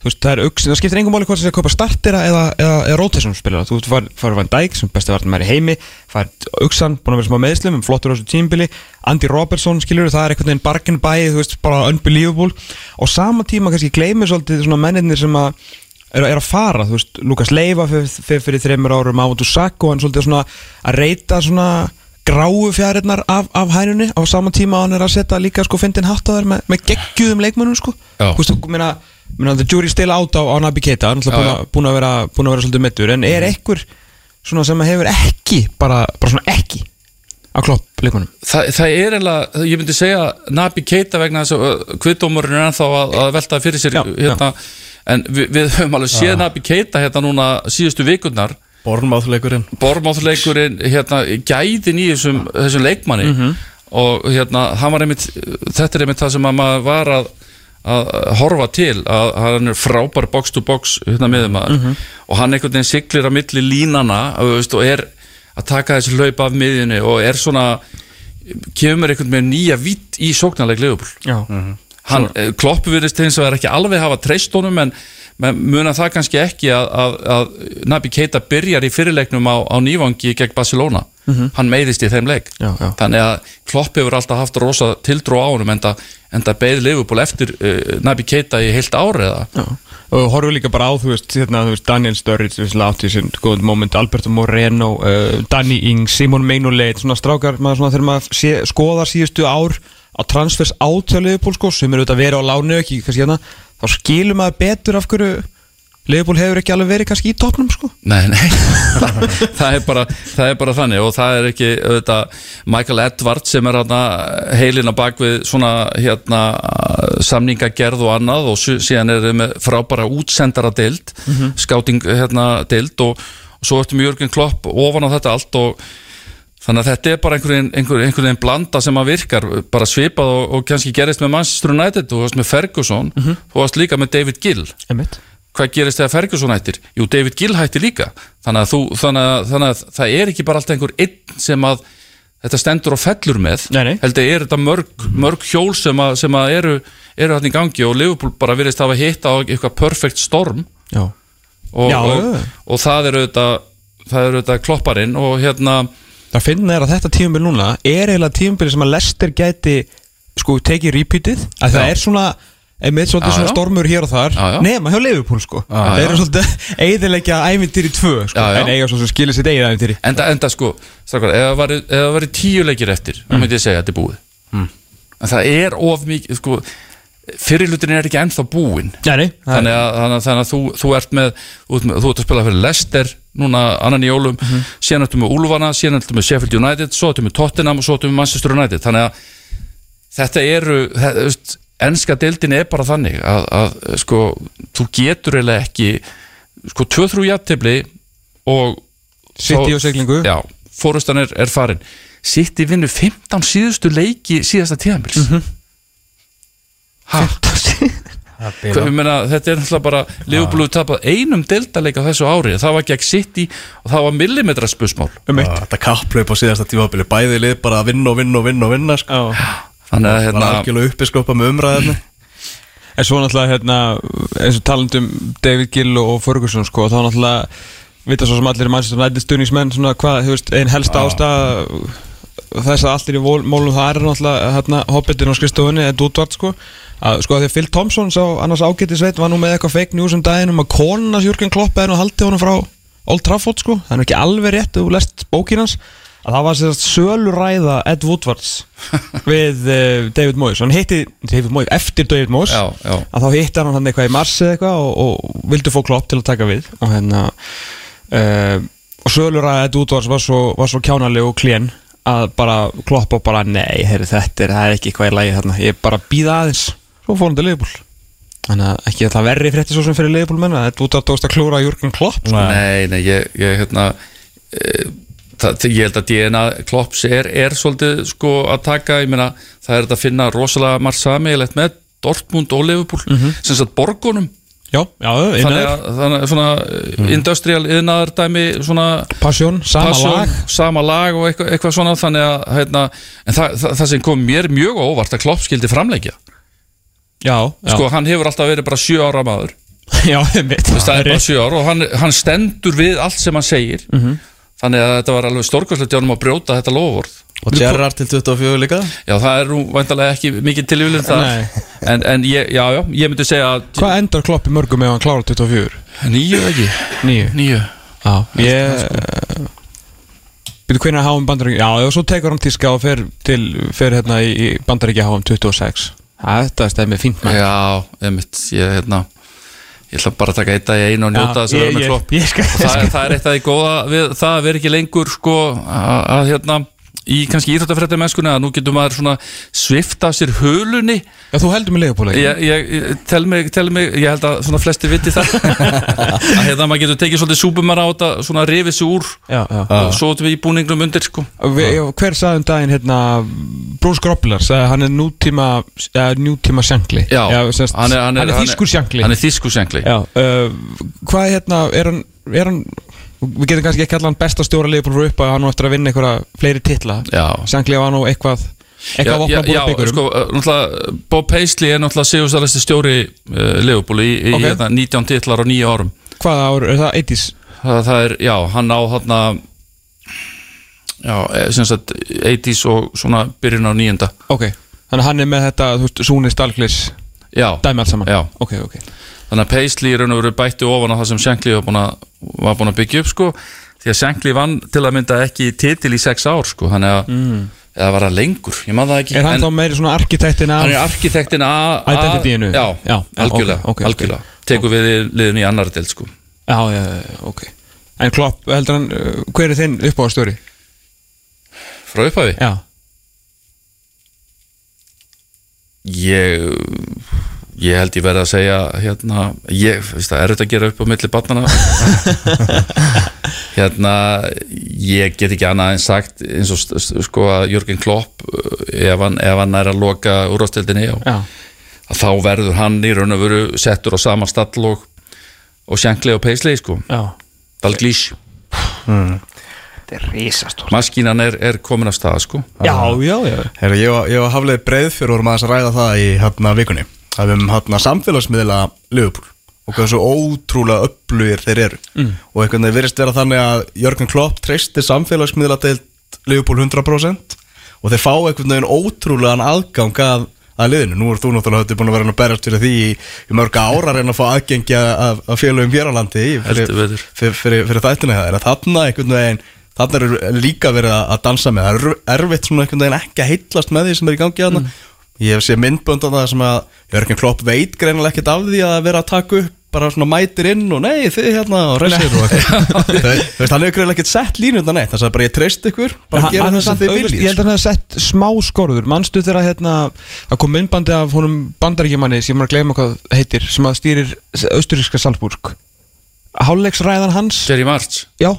þú veist, það er auksin, það skiptir engum máli hvort þess að kaupa startera eða, eða, eða rotation spilara, þú veist, farið Van Dijk sem besti vartum er í heimi, farið auksan búin að vera smá meðslum, um flottur á þessu tímabili. Andy Robertson, skiljur, það er einhvern veginn bargain buy, þú veist, bara unbelievable. Og sama tíma kannski gleymið svolítið að er, er að fara, þú veist, Lukas Leiva fyrir, fyrir, þreymur árum, Ávatu Sakko hann svolítið svona að reyta svona gráu fjæriðnar af, af hænunni á saman tíma að hann er að setja líka sko fyndin hattaðar með, með geggjuðum leikmönnum sko. Já. þú veist, þú meina, the jury still out á, á Nabi Keita, hann er Já, alltaf búin að vera búin að vera svolítið mittur, en er ekkur svona sem hefur ekki, bara, bara svona ekki á klopp leikmönnum? Þa, það er eiginlega, ég myndi segja Nabi Keita vegna þess að kviðdómurinn er ennþá að, að velta fyrir sér Já, hérna, en við, við höfum alveg séð Nabi Keita hérna núna síðustu vikurnar Bornmáþleikurinn Bormáþleikurinn, hérna, gæðin í þessum, þessum leikmanni. Og hérna, hann var einmitt þetta er einmitt það sem að maður var að að horfa til að hann er frábær box to box hérna miðum og hann einhvern veginn siglir á milli línana og, veist, og er að taka þessi hlaup af miðjunni og er svona kemur einhvern veginn nýja vitt í sóknarleik Leopold Já, hann, eh, Kloppu virðist eins og er ekki alveg hafa treyst honum en, en muna það kannski ekki að, að, að Nabi Keita byrjar í fyrirleiknum á, á nývangi gegn Barcelona. Hann meiðist í þeim leik. Já, já. þannig að Klopp hefur alltaf haft rosa tildrú á honum en það, beði Liverpool eftir uh, Nabi Keita í heilt ári eða? Já, og horfum líka bara á, þú veist, hérna, þú veist Daniel Sturridge, þú veist, átti þessi góðum moment, Alberto Moreno, uh, Danny Ings, Simon Meinoleit, svona strákar, maður svona þegar maður skoðar síðustu ár á transfers átjáliðu sko, sem eru auðvitað að vera á lánu, ekki, kannski hérna, þá skilum maður betur af hverju Leifból hefur ekki alveg verið kannski í toppnum, sko. Nei, nei, það, er bara, það er bara þannig og það er ekki auðvitað, Michael Edwards sem er hérna, heilina bak við svona hérna, samningagerð og annað og síðan er þeir með frábæra útsendara deild, skáting hérna, deild og, og svo ertu með Jörgen Klopp ofan á þetta allt og þannig að þetta er bara einhvern veginn, einhver, blanda sem að virkar, bara svipað og, og kannski gerist með Manchester United, þú varst með Ferguson, þú varst líka með David Gill Einmitt. hvað gerist þegar Ferguson hættir? Jú, David Gill hættir líka þannig að, þú, þannig, að, þannig að það er ekki bara alltaf einhver einn sem að þetta stendur og fellur með Nei, nei. heldur er þetta mörg, mörg hjól sem, að, sem að eru, eru hann í gangi og Liverpool bara virðist hafa hitt á eitthvað perfect storm Já. og, Já, og, og það eru þetta þetta klopparinn og hérna Það finna er að þetta tímabil núna er eiginlega tímabil sem að Lester gæti sko tekið repeatið. Að það er svona einmitt svolítið Já, svona já. stormur hér og þar nema hjá Liverpool sko. Það eru svolítið eiðilegja ævintýri tvö sko Já, en eiga svo sem skilir sitt eigið ævintýri. Enda, enda sko, strákar, ef það væri tíu leikir eftir, þá myndi ég segja að þetta er búið. En það er of mikið sko, fyrirlutin er ekki ennþá búinn. Þannig að, þannig að, þannig að þú, þú ert með þú þú ert að spila fyrir Leicester núna annan í jólum, síðan ertu með Úlfana síðan ertu með Sheffield United, svo ertu með Tottenham og svo ertu með Manchester United. Þannig að þetta eru þú veist, enska deildin er bara þannig að, að sko, þú getur eiginlega ekki sko, 2-3 jafntefli og City og siglingu. Já, fórustan er, er farin. City vinnur 15 síðustu leiki síðasta tíðanbils mm -hmm. meina, þetta er náttúrulega bara Liverpool hefur tapað einum deildaleika þessu ári. Það var gegn City og það var millimetra spusmál um eitt. Þetta kapplaup á síðasta tímabili Bæði lið bara að vinna og vinna og vinna og vinna sko. þannig að hérna, algjörlega uppiskópa með umræðinu En svo náttúrulega hérna eins og talandum David Gill og Ferguson sko, þá náttúrulega vita svo sem allir í Manchester United stuðningsmenn svona hvað, þú veist, einn helsta ástæða þess að allir í vol- mólum það er náttúrulega hérna hobbitin á skristofunni Ed Woodward sko. Að sko að því að Phil Thompson sá annars ágættisveit var nú með eitthvað fake news um daginn um að konas Jürgen Klopp er nú haldið honum frá Old Trafford sko, það er ekki alveg rétt þú lest bókin hans. Að það var sérst söluræða Ed Woodwards við uh, David Moyes. Hann hitti David Moyes eftir David Moyes. Já, já, að þá hitti hann hann eitthvað í mars eða eitthvað og, og vildi fá klopp til að taka við. Og hérna uh, og sölur að Ed Woodwards var svo, svo kjánaleg og klén að bara klopp og bara nei, heyri, þetta er, er ekki eitthvað í lagi þarna. Ég bara býða aðeins. Svo fór hann til Liverpool. Þannig að ekki að það verri frétti svo sem fyrir Liverpool menna Ed Woodwards tókst að klúra Jürgen Klopp nei, nei, ég, ég hérna e, það, ég held að DNA Klopps er, er svolítið sko að taka, ég meina, það er þetta að finna rosalega margt sameiglegt með Dortmund og Liverpool, sem sagt borgunum já, já, þannig að, þannig að svona mm. industrial yðnaðar dæmi svona Passion, sama passion, lag. sama lag og eitthvað, eitthvað svona þannig að en það, það, það sem kom mér mjög óvart að Klopp skildi framleggja já, já, sko hann hefur alltaf verið bara sjö ára maður. Já. Þú veist, það er bara sjö ára og hann, hann stendur við allt sem hann segir þannig að þetta var alveg stórkvæslegt hjá hann að brjóta þetta lofvörð Og Gerrard til 24 líka? Já það er nú vantarlega ekki mikið tilvílun það Nei. en, en ég, já já, ég myndi segja að hvað endar Klopp í mörgum ef hann klára 24? nýju ekki, Nýju nýju Já, ég Byrju hvernig að háum bandaríkja Já, og svo tekur hann tíska og fer til fer hérna í, í bandaríkja háum 26 Þetta er stæðið með fínt með já, einmitt, ég hérna ég ætla bara að taka eitt að ég einu og njóta þess að vera með klopp. það er eitt af því góða við það að vera ekki lengur sko að, að hérna í kannski íþróttafrætti mennskunni að nú getur maður svona svifta sér hölunni. Já, þú heldur með leifupúli ég, ég, tel mig, tel mig, ég held að svona flesti viti það. Að hérna maður getur tekið svolítið súbumar á þetta svona rifið sig úr Já, já. og svo erum við í búningnum undir sko. Vi, já, Hver sagði um daginn hérna Bruce Grobbler sagði hann er nútíma ja, nútíma sjankli Já, semst, hann er- hann þýskur sjankli hann er þýsku sengli Já, uh, hvað er hérna er hann, er hann við getum kannski ekki kalla hann besta stjóra leifupúl frá upp að hann á eftir að vinna einhverja fleiri titla. Já. Sjankli var nú eitthvað eitthvað vopna búið byggurum sko, uh, náttúrulega, Bob Paisley er náttúrulega sigurstæðasti stjóri uh, Leopold í, í Ok. hérna, 19 titlar á nýju árum. Hvaða ár, er það? 80s? það, það er, já, hann á þarna já, eh, sem sagt 80s og svona byrjun á nýjunda Ok, þannig hann er með þetta, þú veist, Súni Stalklis já, dæmi allt saman Já. Ok, ok þannig að Paisley raun og veru bætti ofan á það sem Shankly var búin að, að byggja upp sko, því að Shankly vann til að mynda ekki titil í sex ár sko, þannig að mm. eða var það lengur, ég man það ekki Er hann en þá meiri svona arkitektin af hann er arkitektin að Identityinu? já, Já, algjörlega, ok, ok, ok. algjörlega. tekur við liðin í annar del sko Já, já, ok En Klopp, heldur hann, uh, hver er þinn uppáðastjóri? frá upphafi Já ég ég held ég verði að segja hérna, ég, veist það er þetta að gera upp á milli barnana hérna ég get ekki annað en sagt eins og sko að Jörgen Klopp uh, ef hann, ef hann er að loka að þá verður hann í raun og veru settur á sama stall og, og Shankly og Paisley sko. Já. Dalglísh, Þetta er risastór maskínan er, er komin af stað sko. Já, já, já. Herra, ég var, ég var hafleið breið fyrir vorum aðeins að ræða það í hérna vikunni. Að við um hérna samfélagsmiðla Liverpool og hvað svo ótrúlega upplugir þeir eru. Mm. og einhvern veginn virðist vera þannig að Jörgen Klopp treystir samfélagsmiðla til Liverpool 100% og þeir fá einhvern veginn ótrúlegan aðgang að, að liðinu, nú er þú náttúrulega höfðu búin að vera að berjast fyrir því í, í mörga ára að reyna að fá aðgengi að, að félögum hér á landi í- fyrir, fyrir, fyrir, fyrir þættina það er að þarna einhvern veginn þarna er líka verið að að dansa með. Það er erfitt svona einhvern veginn ekki að heitlast með því sem er í gangi þarna. Ég hef séð myndbönd á það sem að Jörgen Klopp veit greinilega ekkert af því að vera að taka upp bara svona mætir inn og nei þið hérna og resir og eitthvað. Hann hefur greinilega ekkert sett línu undan neitt. Þannig að bara ég treyst ykkur bara gera hann er þess að samt þið viljið. Ég held að hann hefði sett smá skorður. Manstu þegar hérna Það kom myndbandi af honum bandaríkjumanni sem ég maður að gleyma hvað heitir sem að stýrir austuríska Salzburg Hálfleiksræðan hans? Jerry March. Já,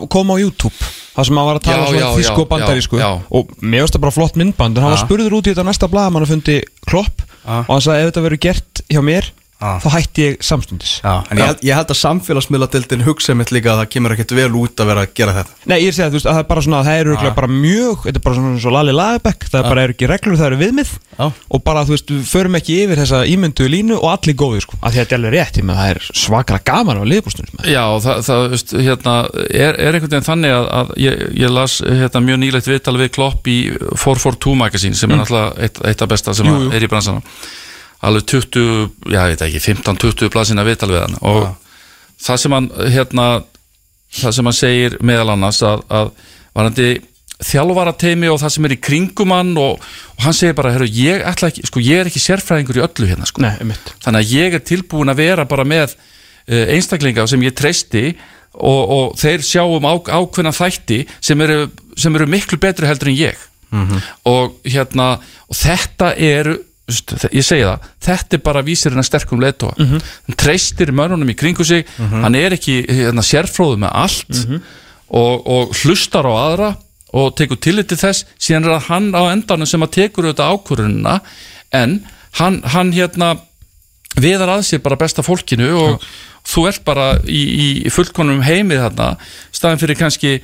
og kom á YouTube Það sem hann var að tala Já, svona já, þísku já, og bandarísku. já, já. Og mér finnst það bara flott myndband En hann var Já. spurður út í þetta næsta blaða mann að fundi klopp og hann sagði ef þetta verður gert hjá mér Ah. þá hætti ég samstundis. Já, en ég, held- ég held að samfélagsmiðladildin hugsa mitt líka að það kemur ekkert vel út að vera að gera þetta. Nei, ég er að segja, þú veist, að það er bara svona, það er örugglega bara mjög, þetta er bara svona svo Lali Lagerbæk, það er bara eru ekki reglur, það eru viðmið. Já. og bara, þú veist, við förum ekki yfir þessa ímyndu línu og allir góðir, sko, af því að þetta er alveg rétt, með það er svakara gaman á liðbústunum, Já, það, það veist, hérna, er, er einhvern veginn þannig að, að ég, ég las hérna, mjög nýlegt viðtal við Klopp í 442 Magazine sem er náttúrulega eitt, eitt af besta sem Mm. Jú, jú. er í bransanum alveg 20, já ég veit ekki 15-20 blaðsina viðtal við hann. Og það sem hann hérna, það sem hann segir meðal annars að, að varandi þjálfarateimi og það sem er í kringum hann og, og hann segir bara, heru, ég, ætla ekki, sko, ég er ekki sérfræðingur í öllu hérna sko. Nei, þannig að ég er tilbúin að vera bara með uh, einstaklinga sem ég treysti og, og þeir sjáum á, ákveðna þætti sem eru, sem eru miklu betri heldur en ég. Og hérna og þetta eru ég segi það, þetta er bara vísirinn að sterkum leðtóa, mm hann treystir mönnunum í kringu sig, hann er ekki hérna, sérfróðu með allt og, og hlustar á aðra og tekur tillit til þess, síðan er það hann á endanum sem að tekur auðvitað ákvörunina en hann, hann hérna viðar að sér bara besta fólkinu og þú ert bara í, í fullkonum heimið þarna staðin fyrir kannski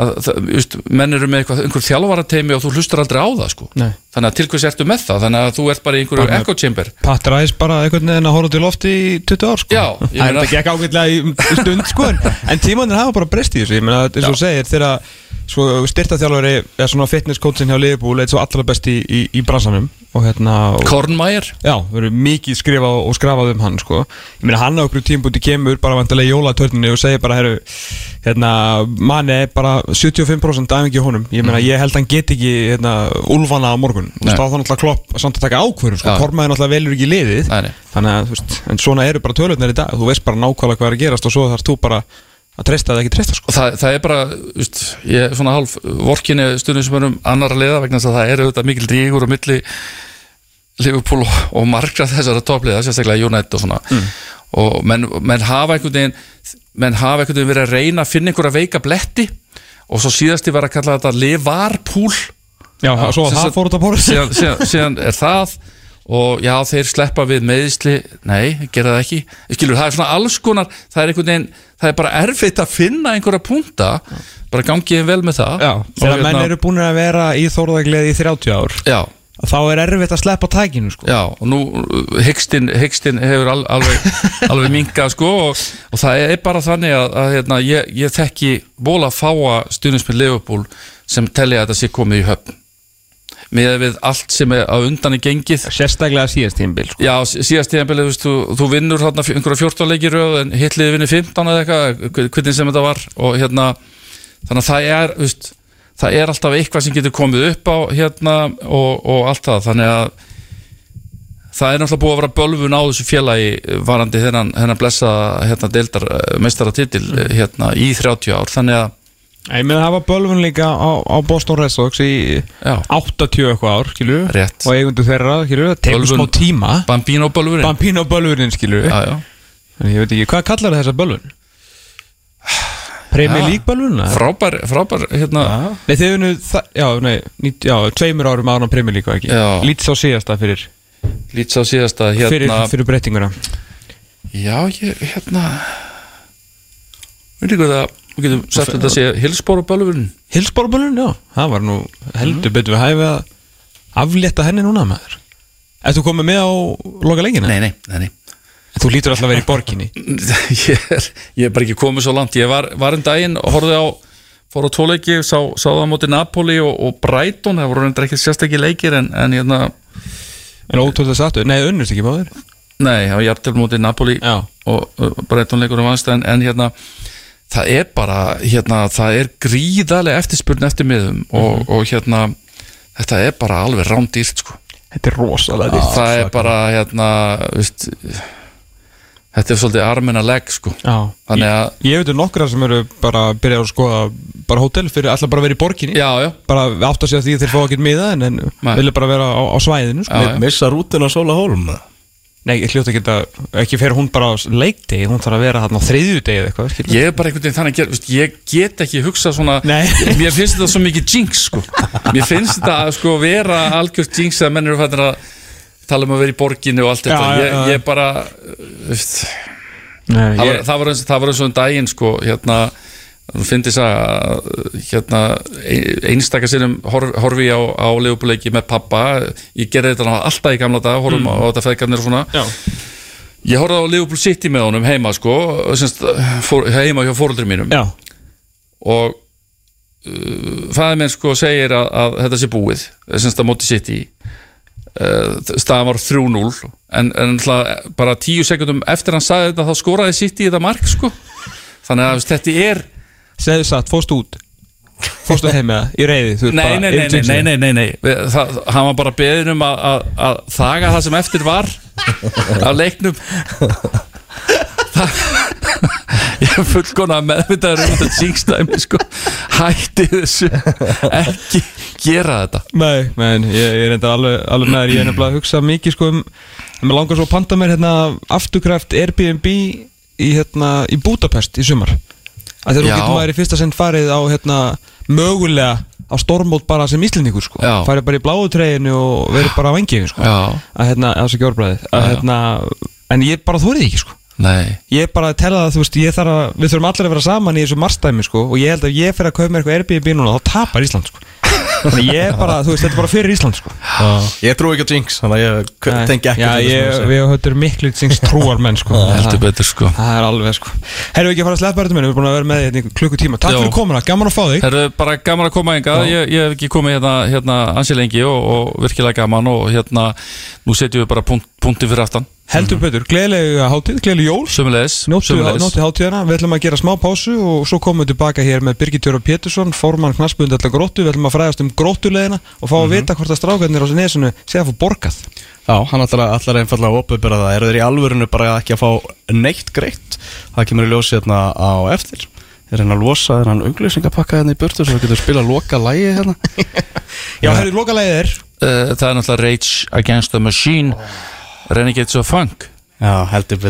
að það, just, menn eru með eitthvað, einhver þjálfarateimi og þú hlustar aldrei á það sko Nei. þannig að til hvers ertu með það, þannig að þú ert bara í einhverju echo chamber Pat Ræs bara einhvern veginn að horfa til lofti í 20 ár, sko. Já, Það er þetta gekk ágætlega í stund, sko, en, tímanir hafa bara breyst í þessu, ég meina, eins og segir, þegar svo styrtaþjálfari er svona fitness coachin hjá Liverpool, eitt svo allra best í, í, í bransanum og hérna Kornmæjar Já, það verður mikið skrifað og skrafað um hann sko. Ég meina hann á okkur tímpúti kemur bara vantilega í jólatörninu og segir bara herru, hérna, manni er bara 75% æfingi honum Ég meina ég held að hann get ekki hérna, úlfana á morgun Nei. veist, þá náttúrulega klopp samt að taka ákvörðum sko. Kormaði náttúrulega velur ekki liðið Nei. Þannig að, þú veist, en svona eru bara tölutnir í dag Þú veist bara nákvæmlega hvað er að gerast og svo þarf þú bara að treysta eða ekki treysta sko. og það, það er bara, just, ég er svona hálf vorkinni stundum sem erum annar að leiða vegna þess að það er auðvitað mikil rígur og milli Liverpool og, og margra þessara toppliða, sérstaklega United og svona og menn, menn hafa einhvern veginn menn hafa einhvern veginn verið að reyna að finna einhverja veika bletti. Og svo síðasti var að kalla þetta Liverpool. Já, svo sem það fór út að bóra síðan, síðan, síðan er það. Og já þeir sleppa við meðisli nei, gera það ekki. Skilur, það er svona alls konar það er, einhvern veginn, það er bara erfitt að finna einhverja punta. Bara gangið vel með það. Já, Og þegar menn hérna- eru búin að vera í þórðagleði í 30 ár. Já, þá er erfitt að sleppa tækinu sko. já, og nú Hyggstinn Hyggstinn hefur al, alveg, alveg minkað sko og, og það er bara þannig að, að hérna, ég, ég þekki bóla fáa stundismið Liverpool sem telja að þetta sé komið í höfn með við allt sem er á undan í gengið Sérstaklega síðast tímbil sko. Já, sí- síðast tíðanbilið, þú, þú, þú vinnur fjö- einhverja 14 leikir en hitliði vinnur 15 eða eitthvað, hver- hvernig sem þetta var og hérna, þannig að það er þú veist, það er alltaf eitthvað sem getur komið upp á hérna og, og allt það, þannig að það er náttúrulega búið að vera bölvun á þessu félagi varandi þennan, þennan blessa hérna deildar meistara titil hérna í 30 ár, þannig að Ég meina það var bölvun líka á, á Boston Red Sox í já, 80 eitthvað ár, skilur Rétt. Og eigundu þeirra, skilur Það Bölvun- smá tíma. Bambino bölvurinn Bambino bölvunin, skilur Já, já, En ég veit ekki, hvað kallar þessa bölvun? League bölvun? frábær, frábær hérna, Nei, þið unnu, það- já, nei, nít- já, tveimur árum ára á Premier League, var ekki. Lítið á síðasta fyrir, lítið á síðasta fyrir, hérna fyrir breytinguna Já, ég, hérna Veit ekki hvað það Við getum sagt þetta að bölvurinn Hilsbóra bölvun, já, það var nú heldur betur við hæfi að aflétta henni núna, maður þú komið með á loka leikina? Nei, nei, nei, nei. Þú lítur alltaf að vera í borginni. Ég, er, ég er bara ekki komið svo langt. Ég var, var um daginn og horfði á Fór á tvoleiki, sá, sá það á móti Napoli og, og Brighton, það voru reyndar ekki sérstakki leikir en, en hérna En ótrúlega sattu, nei, unnust ekki báðir? Nei, það var hjartil móti Napoli Já. og, og Brighton leikur um vannstæðin en hérna það er bara, hérna, það er gríðarlega eftirspurn eftir miðum og, og hérna þetta er bara alveg rándýrt sko. Þetta er rosalega dýrt. það er bara hérna veist, þetta er svolítið armina legg sko Já, Þannig ég, að- ég veit um nokkra sem eru bara að byrja að skoða bara hótel fyrir alltaf bara að vera í borginni já, já, bara átt að segja því að þeir fá ekki miða en, en Nei. vilja bara vera á, á svæðinu sko. Já, já. Missa rútin á Sóla Hólm Nei, ég hljóta ekki að ekki fer hún bara á leikdegi hún þarf að vera þarna á þriðjudegi eða eitthvað skilur. ég er bara einhvern veginn þannig að gera, veist, ég get ekki hugsað svona Nei. mér finnst þetta svo mikið jinx sko mér finnst þetta að sko vera algjört jinx að menn eru fættir að tala um að vera í borginni og allt þetta. Já, já, ég, já. ég bara uh, veist, Nei, það, var, ég, það, var eins, það var eins og um daginn sko, hérna þú finnst þess að hérna, einstakar sinnum horf, horfi ég á, á leifbúleiki með pappa. Ég gerði þetta náttúrulega alltaf í gamla dag horfum á þetta feðgarnir og svona. Já, ég horfði á Liverpool City með honum heima sko, semst, fór, heima hjá fóruldri mínum. Já, og uh, fæði minn sko segir að, að þetta sé búið semst að móti City. uh, staðan var 3-0 en, en bara tíu sekundum eftir hann sagði þetta þá skoraði City þetta mark sko. Þannig að þetta er segðu satt, fórstu út? Fórstu heim með það, í reyði nei, nei, nei, nei, nei, nei, nei, Það, hann var bara beðin um að þaga það sem eftir var. Af leiknum. það, ég er fullkona meðvitaður um þetta síngstæmi sko. hætti þessu ekki gera þetta Nei, menn, ég, ég er enda alveg, alveg með þér Ég er nefnilega að hugsa mikið sko um Mér langar svo að panta mér hérna afturkræft Airbnb í, hérna, í Budapest í sumar að Þegar þú getur maður í fyrsta sinn farið á hérna, mögulega á stormót bara sem íslendingur sko Já. farið bara í bláu treyinu og verið bara á vengið sko Já, að hérna, að þessu gjórbræðið að Já, já. hérna, en ég bara þórið ekki sko nei. Ég bara tel að þú veist, ég þarf að við þurfum allir að vera saman í þessu marstæmi sko og ég held að ég fyrir að kaupa mér eitthvað Airbnb núna þá tapar Ísland sko. Þannig ég bara, þú veist, þetta er bara fyrir Ísland sko. Ég trú ekki á Jinx, þannig að ég tengi ekki Já, það ég, við höfum miklu þings trúar menn sko. Heldur það, betur sko. Það er alveg sko. Herru ekki að fara að sleppa þetta minn, við erum búin að vera með þetta í klukkutíma. Takk Já. fyrir komuna, gaman að fá þig. Það er bara gaman að koma enga ég, ég hef ekki komið hérna, hérna ansi lengi og, og virkilega gaman og hérna nú setjum við bara punkt, punkti fyrir aftan Heldur betur, gleðilega hátíð, gleðilega jól. Sömulegis. nóttu hátíðana, við ætlum að gera smá pásu og svo komum við tilbaka hér með Birgit Jóra Pétursson, formann knassbund allar gróttu, við ætlum að fræðast um gróttuleðina og fá að vita hvort að strákarnir á þessu nesunu sé að fá borgað. Já, hann ætlar, ætlar einfallega að opið það. Eru þeir í alvörinu bara ekki að fá neitt greitt? Það kemur í ljósi hérna á eftir. Er hann að losa þennan unglýsingapakka hérna í burtu Svo við getum spila loka lægi hérna. Já, herri, lokalegið er? Uh, það er náttúrulega Rage Against the Machine Renegades of Funk. Já, heldur betur